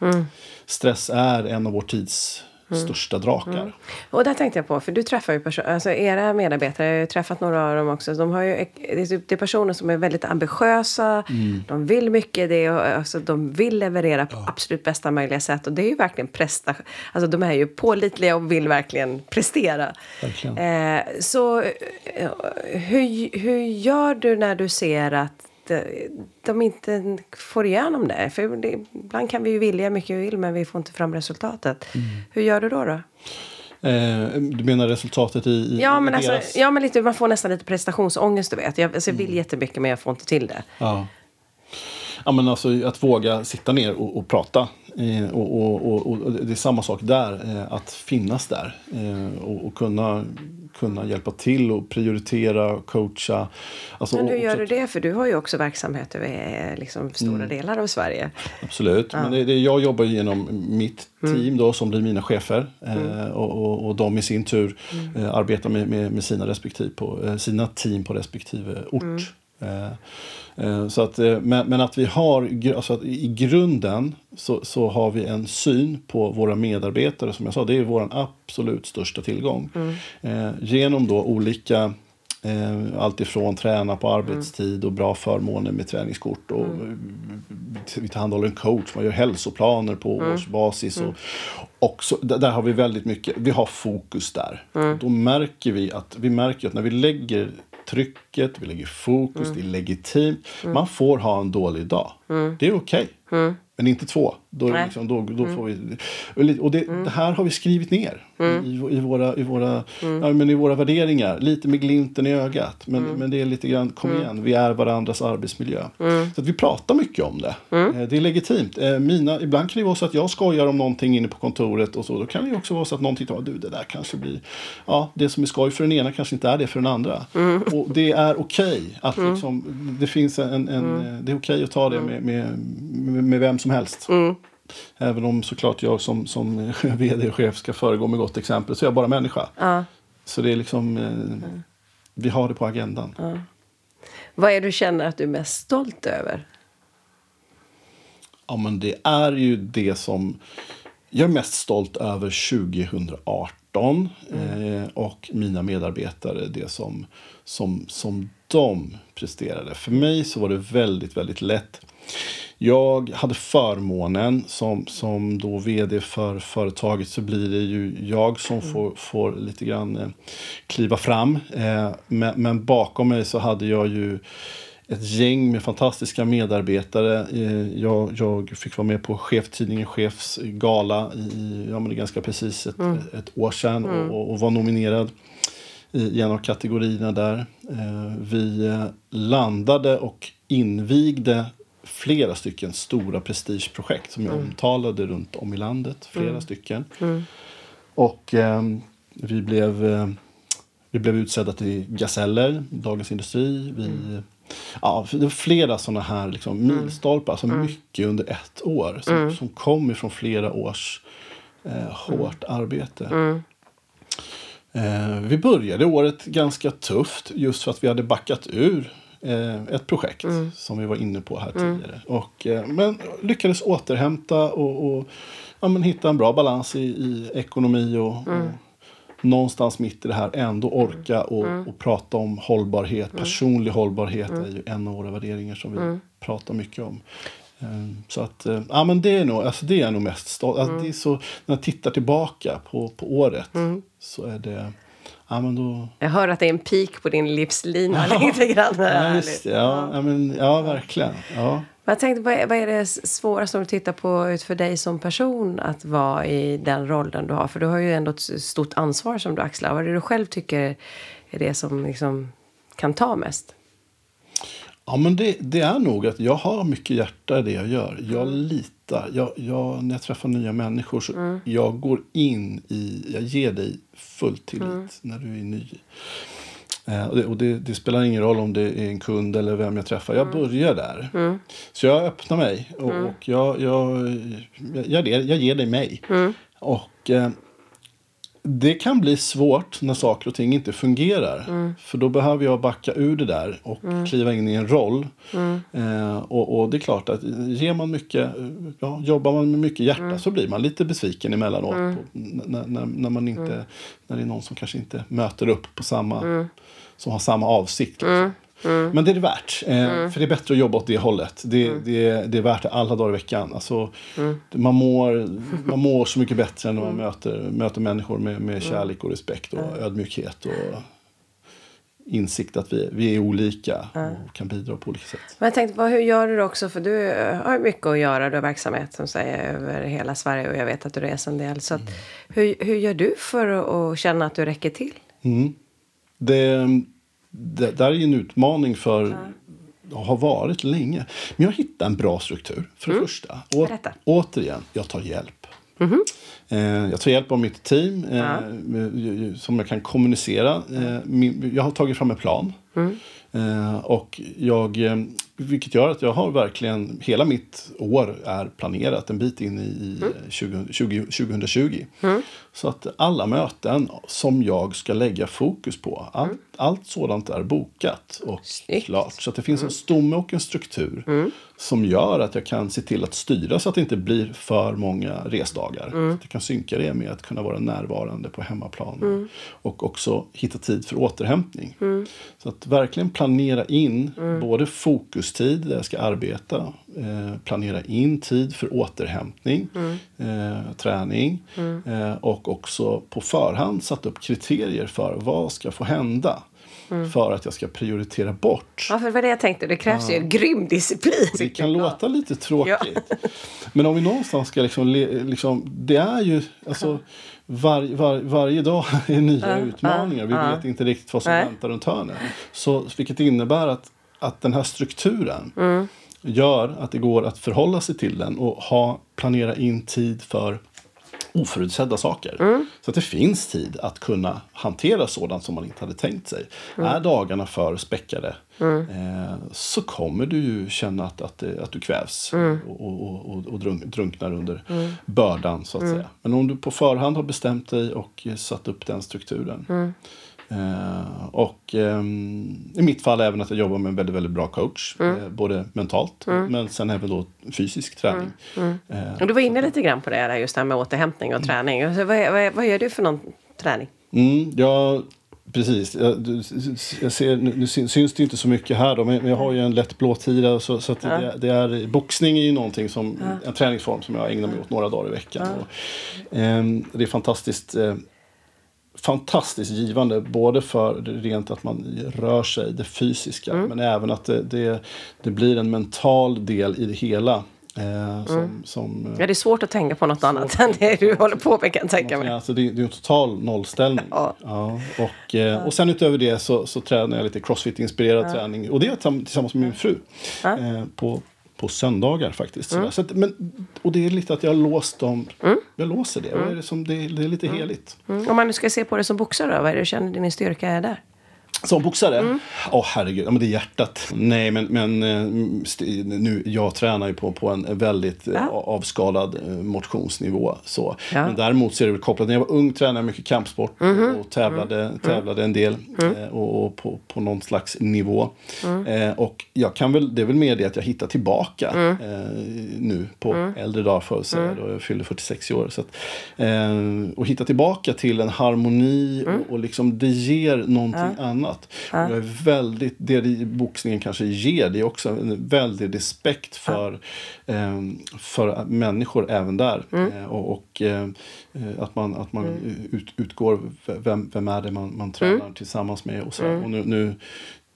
[SPEAKER 2] Stress är en av vår tids Mm. största drakar. Mm.
[SPEAKER 1] Och där tänkte jag på, för du träffar ju personer, alltså era medarbetare, jag har ju träffat några av dem också. De har ju, det är personer som är väldigt ambitiösa, mm. de vill mycket, det och, alltså, de vill leverera på ja. absolut bästa möjliga sätt. Och det är ju verkligen prestation, alltså de är ju pålitliga och vill verkligen prestera.
[SPEAKER 2] Verkligen.
[SPEAKER 1] Eh, så eh, hur, hur gör du när du ser att de inte får igenom det. För det, ibland kan vi ju vilja mycket vi vill men vi får inte fram resultatet. Mm. Hur gör du då? då?
[SPEAKER 2] Eh, du menar resultatet i, i
[SPEAKER 1] ja, men deras... alltså, ja, men lite, man får nästan lite prestationsångest, du vet. Jag, alltså, jag vill mm. jättemycket men jag får inte till det.
[SPEAKER 2] Ja. Ja, men alltså, att våga sitta ner och, och prata. Eh, och, och, och, det är samma sak där, eh, att finnas där. Eh, och, kunna kunna hjälpa till och prioritera, coacha.
[SPEAKER 1] Alltså, men hur gör du det? För du har ju också verksamhet över liksom, stora mm. delar av Sverige.
[SPEAKER 2] Absolut, ja. men det, det, jag jobbar genom mitt mm. team mm. då som blir mina chefer. Mm. Eh, och, och, och, de i sin tur mm. eh, arbetar med, med, med, sina, respektive på, eh, sina team på respektive ort. Eh, eh, så att, eh, men, men, att vi har, alltså att i grunden så, så har vi en syn på våra medarbetare, som jag sa, det är vår absolut största tillgång. Mm. genom då olika allt ifrån träna på arbetstid och bra förmåner med träningskort. Och mm. Vi tillhandahåller en coach, man gör hälsoplaner på mm. årsbasis. Och, mm. också, där har vi väldigt mycket, vi har fokus där. Mm. Då märker vi att, vi märker att när vi lägger trycket, vi lägger fokus, mm. det är legitimt. Mm. Man får ha en dålig dag. Mm. Det är okej. Okay. Mm. Men inte två. Då, liksom, då, då mm. får vi, och det, mm. det, här har vi skrivit ner mm. i, i, våra, i, våra, mm. ja, men i våra värderingar. Lite med glimten i ögat. Men, mm. men det är lite grann, kom mm. igen, vi är varandras arbetsmiljö. Så att vi pratar mycket om det. Eh, det är legitimt. Eh, mina, ibland kan det vara så att jag skojar om någonting inne på kontoret. och så. Då kan det också vara så att någon tittar du det där kanske blir... Ja, det som är skoj för den ena kanske inte är det för den andra. Och det är okej okay att liksom, det finns en, en det är okej okay att ta det med, med, med, med vem som helst. Även om såklart jag som, som vd och chef ska föregå med gott exempel så är jag bara människa.
[SPEAKER 1] Ja.
[SPEAKER 2] Så det är liksom, eh, vi har det på agendan. Ja.
[SPEAKER 1] Vad är du känner att du är mest stolt över?
[SPEAKER 2] Ja men det är ju det som jag är mest stolt över 2018 mm. eh, och mina medarbetare, det som, som, som de presterade. För mig så var det väldigt, väldigt lätt jag hade förmånen som, som då vd för företaget så blir det ju jag som mm. får, får lite grann eh, kliva fram. Eh, men, men, bakom mig så hade jag ju ett gäng med fantastiska medarbetare. Eh, jag, jag fick vara med på Cheftidningen Chefs gala i, ja, men ganska precis ett, mm. ett år sedan mm. och, och var nominerad i en av kategorierna där. Vi landade och invigde flera stycken stora prestigeprojekt som är mm. omtalade runt om i landet. Flera mm. stycken.
[SPEAKER 1] Mm.
[SPEAKER 2] Och eh, vi, blev, eh, vi blev utsedda till Gazeller, Dagens Industri. Vi, mm. Ja, det var flera sådana här liksom, mm. milstolpar, alltså mm. mycket under ett år som, som kom ifrån flera års eh, hårt arbete. Eh, vi började året ganska tufft just för att vi hade backat ur ett projekt mm. som vi var inne på här mm. tidigare. Och, eh, men lyckades återhämta och, och ja, men hitta en bra balans i, i ekonomi och, mm. och någonstans mitt i det här ändå orka och, mm. och prata om hållbarhet. Mm. Personlig hållbarhet mm. är ju en av våra värderingar som vi pratar mycket om. Um, så att, uh, ja men det är nog, alltså det är nog mest stolt alltså, det är så När jag tittar tillbaka på, på året så är det Ja, men då...
[SPEAKER 1] Jag hör att det är en pik på din livslina ja. lite grann.
[SPEAKER 2] Ja, just det. Ja, ja. men, ja verkligen. Ja.
[SPEAKER 1] Jag tänkte, vad är, vad är det svåraste om du tittar på ut för dig som person att vara i den rollen du har? För du har ju ändå ett stort ansvar som du axlar. Vad är det du själv tycker är det som liksom kan ta mest?
[SPEAKER 2] Ja, men det, det, är nog att jag har mycket hjärta i det jag gör. Jag mm. Litar. Jag, jag, när jag träffar nya människor så mm. jag går in i, jag ger dig full tillit mm. när du är ny. Eh, och det, och det, det, spelar ingen roll om det är en kund eller vem jag träffar. Jag
[SPEAKER 1] Mm.
[SPEAKER 2] börjar där. Så jag öppnar mig och, och jag, jag, jag, jag, jag ger dig mig.
[SPEAKER 1] Mm.
[SPEAKER 2] Och eh, det kan bli svårt när saker och ting inte fungerar.
[SPEAKER 1] Mm.
[SPEAKER 2] För då behöver jag backa ur det där och kliva in i en roll.
[SPEAKER 1] Mm.
[SPEAKER 2] Eh, och, och det är klart att ger man mycket, ja, jobbar man med mycket hjärta
[SPEAKER 1] Mm.
[SPEAKER 2] så blir man lite besviken emellanåt. På, när, när, när, man inte, när det är någon som kanske inte möter upp på samma, som har samma avsikt. Liksom. Men det är det värt. Eh, För det är bättre att jobba åt det hållet. Det, det, det är värt det alla dagar i veckan. Alltså, man, mår, man mår så mycket bättre när man möter, möter människor med, med kärlek och respekt och ödmjukhet. Och insikt att vi, vi är olika och kan bidra på olika sätt.
[SPEAKER 1] Men jag tänkte, vad, hur gör du då också? För du eh, har mycket att göra. Du har verksamhet som säger över hela Sverige och jag vet att du reser en del. Så att, hur, hur gör du för att, känna att du räcker till?
[SPEAKER 2] Mm. Det, det där är ju en utmaning för har varit länge. Men jag hittar en bra struktur för det första. Å, återigen, jag tar hjälp. Eh, jag tar hjälp av mitt team eh, med- som jag kan kommunicera. Eh, min, jag har tagit fram en plan. Eh, och jag, vilket gör att jag har verkligen, hela mitt år är planerat en bit in i, eh, 20, 20, 2020. Så att alla möten som jag ska lägga fokus på, allt, allt sådant är bokat och
[SPEAKER 1] Snyggt.
[SPEAKER 2] klart. Så att det finns en stomme och en struktur som gör att jag kan se till att styra så att det inte blir för många resdagar. Så att jag kan synka det med att kunna vara närvarande på hemmaplan. Och också hitta tid för återhämtning. Så att verkligen planera in både fokustid där jag ska arbeta, eh, planera in tid för återhämtning, eh, träning eh, och också på förhand satt upp kriterier för vad ska få hända för att jag ska prioritera bort
[SPEAKER 1] Ja, för det var det jag tänkte. Det krävs ju en grym disciplin.
[SPEAKER 2] det kan låta lite tråkigt. Men om vi någonstans ska liksom, liksom det är ju alltså var, var, varje dag är nya utmaningar. Vi vet inte riktigt vad som
[SPEAKER 1] Nej.
[SPEAKER 2] väntar runt hörnet. Så vilket innebär att, att den här strukturen
[SPEAKER 1] Mm.
[SPEAKER 2] Gör att det går att förhålla sig till den och ha, planera in tid för oförutsedda saker.
[SPEAKER 1] Mm.
[SPEAKER 2] Så att det finns tid att kunna hantera sådant som man inte hade tänkt sig. Är dagarna för späckade eh, så kommer du ju känna att, att, det, att du kvävs och, och, och, och drunk, drunknar under bördan så att säga. Men om du på förhand har bestämt dig och eh, satt upp den strukturen. Eh, och ehm, i mitt fall även att jag jobbar med en väldigt, väldigt bra coach. Eh, både mentalt men sen även då fysisk träning. Eh,
[SPEAKER 1] Och du var inne lite grann på det där, just det här med återhämtning och träning. Alltså, vad, vad, vad gör du för någon träning?
[SPEAKER 2] Mm, ja, precis. Jag, jag ser, nu syns det inte så mycket här då, men jag har ju en lätt blåtira. Så, så att det, det är, boxning är ju någonting som, en träningsform som jag ägnar mig åt några dagar i veckan. Och, ehm, det är fantastiskt. Eh, fantastiskt givande både för rent att man rör sig, det fysiska, men även att det, det, det blir en mental del i det hela. Eh, som, som, eh,
[SPEAKER 1] Ja, det är svårt att tänka på något annat än det du håller på med kan jag tänka mig.
[SPEAKER 2] Ja, alltså det, det är en total nollställning.
[SPEAKER 1] Ja.
[SPEAKER 2] Ja, och, eh, och sen utöver det så, så tränar jag lite crossfit-inspirerad träning. Och det gör jag tam- tillsammans med min fru. Eh, på, på söndagar faktiskt.
[SPEAKER 1] Mm.
[SPEAKER 2] Så att, men, och det är lite att jag har låst dem. Jag låser det. Är det, som, det, det är lite heligt.
[SPEAKER 1] Mm. Om man nu ska se på det som boxare då, vad är det du känner din styrka är där?
[SPEAKER 2] Som boxare? Åh
[SPEAKER 1] Mm.
[SPEAKER 2] herregud, ja, men det är hjärtat. Nej men, men eh, nu, jag tränar ju på, på en väldigt ja. avskalad eh, motionsnivå. Så.
[SPEAKER 1] Ja.
[SPEAKER 2] Men däremot så är det väl kopplat, när jag var ung tränade jag mycket kampsport
[SPEAKER 1] Mhm.
[SPEAKER 2] och tävlade,
[SPEAKER 1] Mm.
[SPEAKER 2] tävlade en del. eh, Och, och på, på någon slags nivå.
[SPEAKER 1] Mm.
[SPEAKER 2] Eh, och jag kan väl, det är väl mer det att jag hittar tillbaka
[SPEAKER 1] Mm.
[SPEAKER 2] eh, nu på äldre dagar för att säga. Då jag fyllde 46 år. Så att, eh, och hitta tillbaka till en harmoni
[SPEAKER 1] Mm.
[SPEAKER 2] och, och liksom det ger någonting annat. Och jag är väldigt, det det boxningen kanske ger, det är också en väldig respekt för, eh, för människor även där.
[SPEAKER 1] Mm.
[SPEAKER 2] Eh, och och eh, att man, att man ut, utgår, vem, vem är det man, man tränar
[SPEAKER 1] Mm.
[SPEAKER 2] tillsammans med och så. Och nu, nu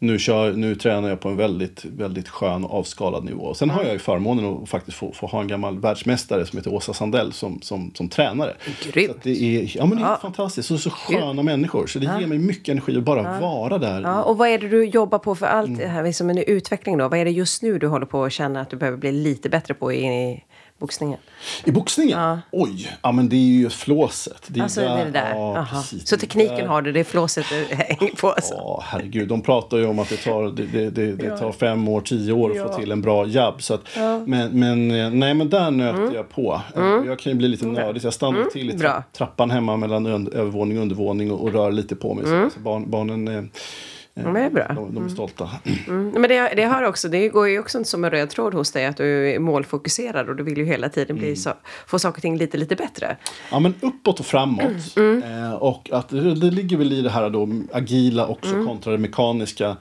[SPEAKER 2] nu, kör, nu tränar jag på en väldigt, väldigt skön avskalad nivå. Sen har jag ju förmånen att faktiskt få, få ha en gammal världsmästare som heter Åsa Sandell som, som, som tränare.
[SPEAKER 1] Grymt.
[SPEAKER 2] Så det är, ja, men det är
[SPEAKER 1] Ja.
[SPEAKER 2] fantastiskt. Och så sköna människor. Så det ger mig mycket energi att bara vara där.
[SPEAKER 1] Ja, och vad är det du jobbar på för allt det här, liksom en utveckling då? Vad är det just nu du håller på att känna att du behöver bli lite bättre på i, boxningen?
[SPEAKER 2] I boxningen?
[SPEAKER 1] Ja.
[SPEAKER 2] Oj, ja men det är ju flåset. Det är
[SPEAKER 1] Alltså, det är det där?
[SPEAKER 2] Ja, precis.
[SPEAKER 1] Så tekniken
[SPEAKER 2] där-
[SPEAKER 1] har du, det är flåset du hänger på alltså?
[SPEAKER 2] Ja, herregud. De pratar ju om att det tar, det, det, det, det tar fem år, tio år att
[SPEAKER 1] Ja.
[SPEAKER 2] få till en bra jabb. Så att, men, men, eh, nej, men där nöter
[SPEAKER 1] Mm.
[SPEAKER 2] jag på. Eh, Jag kan ju bli lite nördig så jag stannar till i trappan hemma mellan övervåning och undervåning och, och rör lite på mig. Så, så barn, barnen eh,
[SPEAKER 1] Mm. Men det är bra.
[SPEAKER 2] De, de är stolta.
[SPEAKER 1] Mm. Men det, det, har också, det går ju också som en röd tråd hos dig att du är målfokuserad och du vill ju hela tiden
[SPEAKER 2] Mm.
[SPEAKER 1] bli så, få saker och ting lite, lite bättre.
[SPEAKER 2] Ja, men uppåt och framåt.
[SPEAKER 1] Mm.
[SPEAKER 2] Eh, och att det, det ligger väl i det här då agila också
[SPEAKER 1] Mm.
[SPEAKER 2] kontra det mekaniska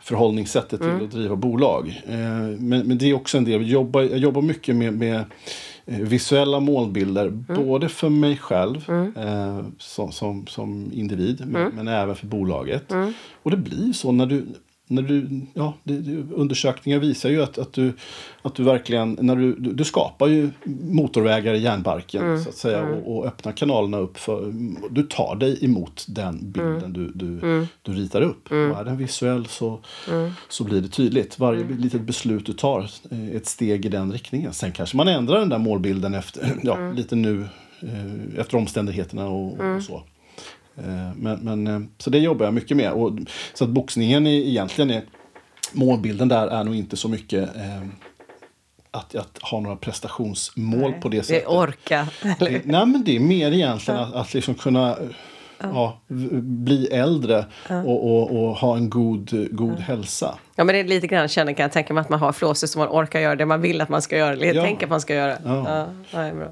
[SPEAKER 2] förhållningssättet till att driva bolag. Eh, men, men det är också en del. Jag jobbar, jag jobbar mycket med, med visuella målbilder.
[SPEAKER 1] Mm.
[SPEAKER 2] Både för mig själv eh, som, som, som individ men,
[SPEAKER 1] Mm.
[SPEAKER 2] men även för bolaget. Och det blir så när du när du, ja, undersökningar visar ju att, att, du, att du verkligen, när du, du, skapar ju motorvägar i järnbarken
[SPEAKER 1] Mm.
[SPEAKER 2] så att säga och, och öppnar kanalerna upp för, du tar dig emot den bilden
[SPEAKER 1] Mm.
[SPEAKER 2] du, du, du ritar upp. Och är den visuell så, så blir det tydligt. Varje
[SPEAKER 1] Mm.
[SPEAKER 2] litet beslut du tar är ett steg i den riktningen. Sen kanske man ändrar den där målbilden efter, ja,
[SPEAKER 1] Mm.
[SPEAKER 2] lite nu eh, efter omständigheterna och, och så. Eh, Men, men, eh, så det jobbar jag mycket med. Och, så att boxningen är, egentligen är målbilden där är nog inte så mycket eh, att, att ha några prestationsmål på det
[SPEAKER 1] Det
[SPEAKER 2] sättet.
[SPEAKER 1] är orka. Eller?
[SPEAKER 2] Eh, Nej men det är mer egentligen att, att liksom kunna ja. bli äldre och, och, och ha en god, god hälsa.
[SPEAKER 1] Ja men det är lite grann känner kan jag tänka mig att man har flåset så man orkar göra det man vill att man ska göra. Eller
[SPEAKER 2] Ja.
[SPEAKER 1] tänker att man ska göra.
[SPEAKER 2] Ja.
[SPEAKER 1] Ja, ja, det är bra.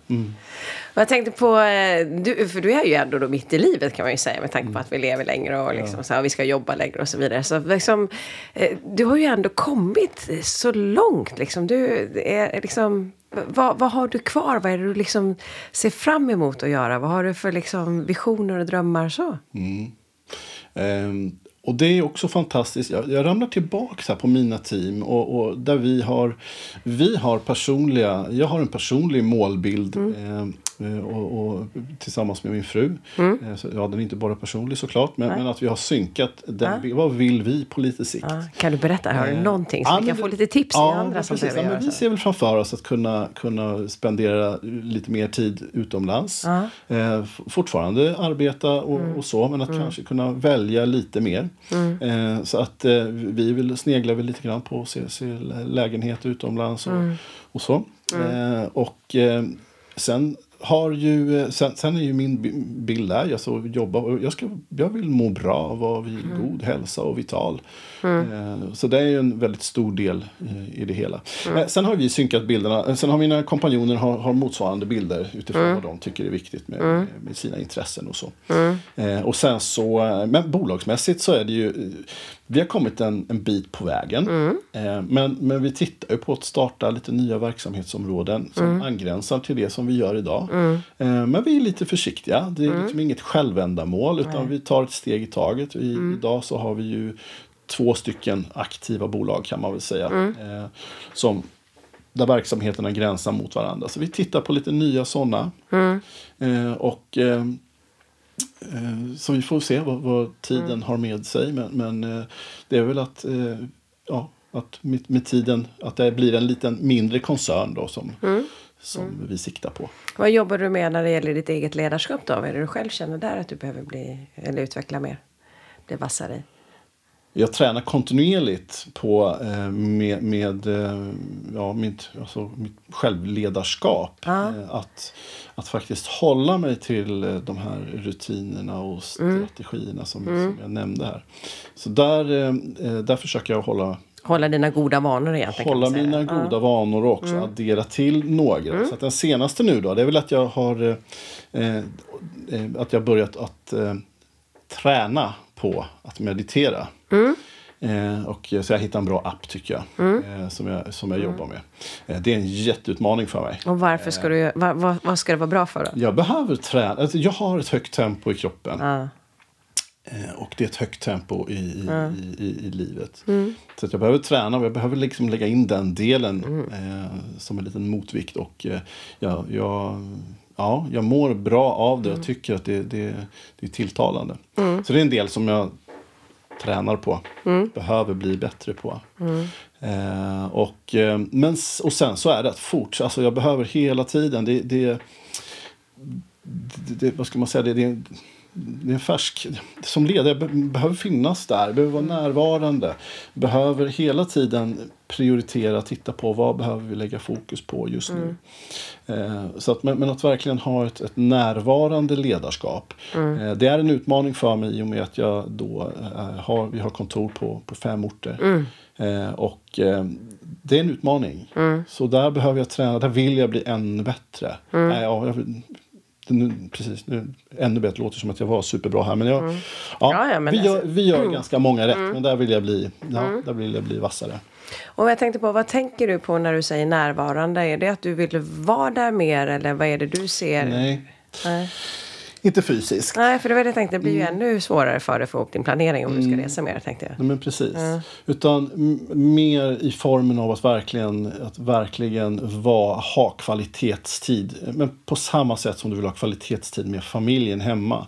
[SPEAKER 1] Och jag tänkte på, eh, du, för du är ju ändå då mitt i livet kan man ju säga med tanke på att vi lever längre och liksom så här, vi ska jobba längre och så vidare. Så liksom, eh, du har ju ändå kommit så långt liksom. Du är liksom, vad, vad har du kvar? Vad är det du liksom ser fram emot att göra? Vad har du för liksom visioner och drömmar så?
[SPEAKER 2] Ehm, och det är också fantastiskt. Jag, jag ramlar tillbaka på mina team och, och där vi har, vi har personliga, jag har en personlig målbild ehm, eh, och, och, tillsammans med min fru. Eh, Så, ja, den är inte bara personlig såklart, men, men att vi har synkat den, bild. vad vill vi på lite sikt.
[SPEAKER 1] Ja, kan du berätta? Har du någonting så
[SPEAKER 2] Ja,
[SPEAKER 1] vi kan få lite tips
[SPEAKER 2] ja,
[SPEAKER 1] andra som
[SPEAKER 2] precis. ja, Vi ser väl framför oss att kunna, kunna spendera lite mer tid utomlands.
[SPEAKER 1] Ja.
[SPEAKER 2] Eh, fortfarande arbeta och,
[SPEAKER 1] Mm.
[SPEAKER 2] och så, men att kanske kunna välja lite mer. Eh, så att eh, vi vill snegla väl lite grann på se, se lägenhet utomlands och,
[SPEAKER 1] Mm.
[SPEAKER 2] och så. Eh, och eh, sen har ju, eh, sen, sen är ju min bi- bild där, jag, så jobba, och jag, ska, jag vill må bra, vara vid
[SPEAKER 1] Mm.
[SPEAKER 2] god hälsa och vital. Eh, så det är ju en väldigt stor del eh, i det hela.
[SPEAKER 1] Mm.
[SPEAKER 2] Eh, sen har vi synkat bilderna, sen har mina kompanjoner har, har motsvarande bilder utifrån
[SPEAKER 1] Mm.
[SPEAKER 2] vad de tycker är viktigt med, med, med sina intressen och så. Eh, och sen så, men bolagsmässigt så är det ju, vi har kommit en, en bit på vägen. Eh, men, men vi tittar ju på att starta lite nya verksamhetsområden som angränsar till det som vi gör idag. Men vi är lite försiktiga. Det är liksom inget självändamål utan vi tar ett steg i taget. I, Idag så har vi ju två stycken aktiva bolag kan man väl säga. Eh, som, där verksamheterna gränsar mot varandra. Så vi tittar på lite nya sådana. Eh, och eh, Så vi får se vad, vad tiden har med sig. Men, men det är väl att, ja, att med, med tiden att det blir en liten mindre koncern då som, som vi siktar på.
[SPEAKER 1] Vad jobbar du med när det gäller ditt eget ledarskap då? Vad är det du själv känner där att du behöver bli, eller utveckla mer? Bli vassare i?
[SPEAKER 2] Jag tränar kontinuerligt på eh, med, med eh, ja, mitt, alltså, mitt självledarskap.
[SPEAKER 1] Ja.
[SPEAKER 2] Eh, att, att faktiskt hålla mig till eh, de här rutinerna och strategierna som, som jag nämnde här. Så där, eh, där försöker jag hålla
[SPEAKER 1] Hålla dina goda vanor egentligen.
[SPEAKER 2] hålla mina goda vanor och också addera till några. Så att den senaste nu då, det är väl att jag har att jag börjat att träna på att meditera. Eh, och, så jag hittade en bra app tycker jag, eh, som jag, som jag jobbar med. Eh, det är en jätteutmaning för mig.
[SPEAKER 1] Och varför ska du, vad, vad, vad ska det vara bra för då?
[SPEAKER 2] Jag behöver träna, alltså, jag har ett högt tempo i kroppen.
[SPEAKER 1] Ja.
[SPEAKER 2] Eh, Och det är ett högt tempo i, i, i, i, i livet. Så att jag behöver träna och jag behöver liksom lägga in den delen eh, som en liten motvikt. Och eh, jag, jag, ja, jag mår bra av det och tycker att det, det, det är tilltalande. Så det är en del som jag tränar på. Behöver bli bättre på. Eh, och, eh, men, och sen så är det att fortsätta. Alltså jag behöver hela tiden. Det, det, det, det, vad ska man säga? Det, det, det är en färsk... Som ledare be- behöver finnas där, behöver vara närvarande. Behöver hela tiden prioritera, titta på vad behöver vi lägga fokus på just nu. Eh, så att, men, men att verkligen ha ett, ett närvarande ledarskap. Eh, det är en utmaning för mig i och med att jag då eh, har, vi har kontor på, på fem orter. Eh, och eh, det är en utmaning. Så där behöver jag träna, där vill jag bli ännu bättre. Eh, ja, jag, nu, precis, nu, ännu bättre låter som att jag var superbra här. Men, jag, ja,
[SPEAKER 1] Ja, ja, men
[SPEAKER 2] vi, gör,
[SPEAKER 1] alltså-
[SPEAKER 2] vi gör ganska många rätt, men där vill jag bli, ja, där vill jag bli vassare.
[SPEAKER 1] Och jag tänkte på, vad tänker du på när du säger närvarande? Är det att du vill vara där mer eller vad är det du ser?
[SPEAKER 2] Nej,
[SPEAKER 1] Nej.
[SPEAKER 2] Inte fysiskt.
[SPEAKER 1] Nej, för det var det jag tänkte, det blir ju
[SPEAKER 2] Mm.
[SPEAKER 1] ännu svårare för dig att få ihop din planering om du ska resa mer, tänkte jag.
[SPEAKER 2] Nej, men precis. Utan m- mer i formen av att verkligen, att verkligen vara, ha kvalitetstid. Men på samma sätt som du vill ha kvalitetstid med familjen hemma.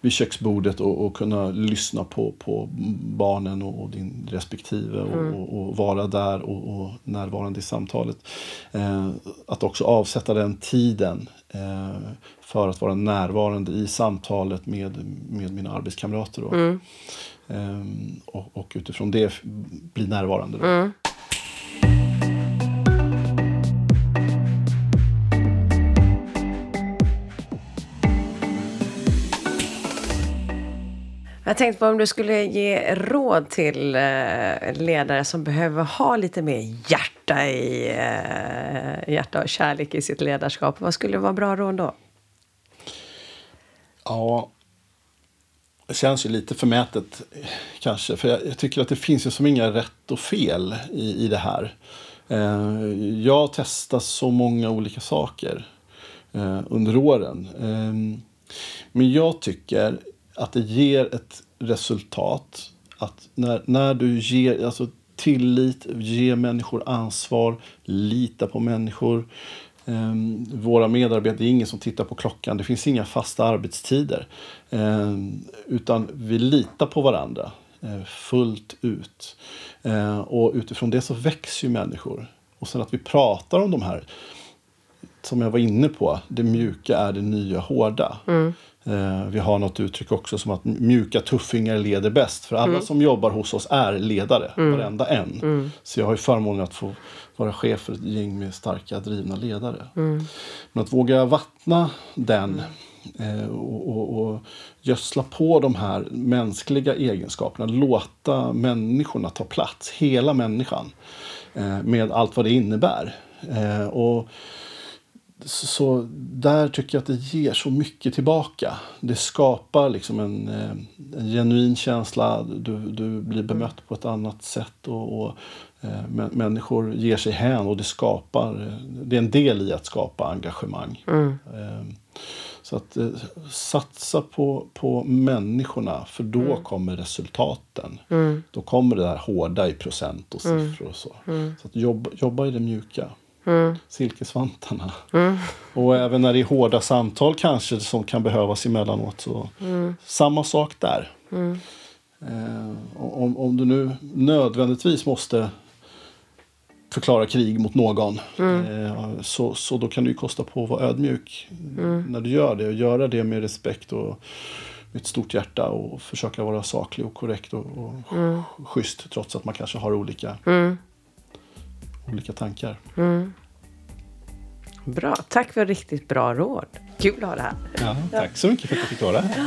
[SPEAKER 2] Vid köksbordet och, och kunna lyssna på, på barnen och, och din respektive. Och, och, och vara där och, närvarande i samtalet. Eh, att också avsätta den tiden. Eh, för att vara närvarande i samtalet med, med mina arbetskamrater. Då. Ehm, och, och utifrån det bli närvarande. Då.
[SPEAKER 1] Jag tänkte på om du skulle ge råd till eh, ledare som behöver ha lite mer hjärta, i, eh, hjärta och kärlek i sitt ledarskap. Vad skulle vara bra råd då?
[SPEAKER 2] Ja, det känns ju lite förmätet kanske. För jag, jag tycker att det finns ju som inga rätt och fel i, i det här. Eh, jag har testat så många olika saker under åren. Men jag tycker att det ger ett resultat. Att när, när du ger alltså tillit, ger människor ansvar, lita på människor. Um, våra medarbetare, det är ingen som tittar på klockan. Det finns inga fasta arbetstider. Ehm, utan vi litar på varandra eh, fullt ut. Ehm, och utifrån det så växer ju människor. Och sen att vi pratar om de här som jag var inne på, det mjuka är det nya hårda. Mm vi har något uttryck också som att mjuka tuffingar leder bäst. För alla som jobbar hos oss är ledare, varenda en. Så jag har ju förmånen att få vara chef för ett gäng med starka, drivna ledare. Men att våga vattna den eh, och, och, och gödsla på de här mänskliga egenskaperna. Låta människorna ta plats, hela människan. Eh, med allt vad det innebär. Eh, och så, där tycker jag att det ger så mycket tillbaka. Det skapar liksom en, eh, en genuin känsla. Du, du blir bemött på ett annat sätt. Och, och eh, mä- Människor ger sig hän och det skapar, det är en del i att skapa engagemang. Eh, Så att satsa på, på människorna för då kommer resultaten. Då kommer det där hårda i procent och siffror och så. Så att jobba, jobba i det mjuka. Silkesvantarna. Och även när det är hårda samtal kanske som kan behövas emellanåt. Så Samma sak där. Eh, och om, om du nu nödvändigtvis måste förklara krig mot någon. Eh, så, så då kan det ju kosta på att vara ödmjuk när du gör det. Och göra det med respekt och med ett stort hjärta och försöka vara saklig och korrekt och, och schysst trots att man kanske har olika, olika tankar.
[SPEAKER 1] Bra, tack för riktigt bra råd. Kul att ha det här.
[SPEAKER 2] Ja, tack så mycket för att jag fick vara här.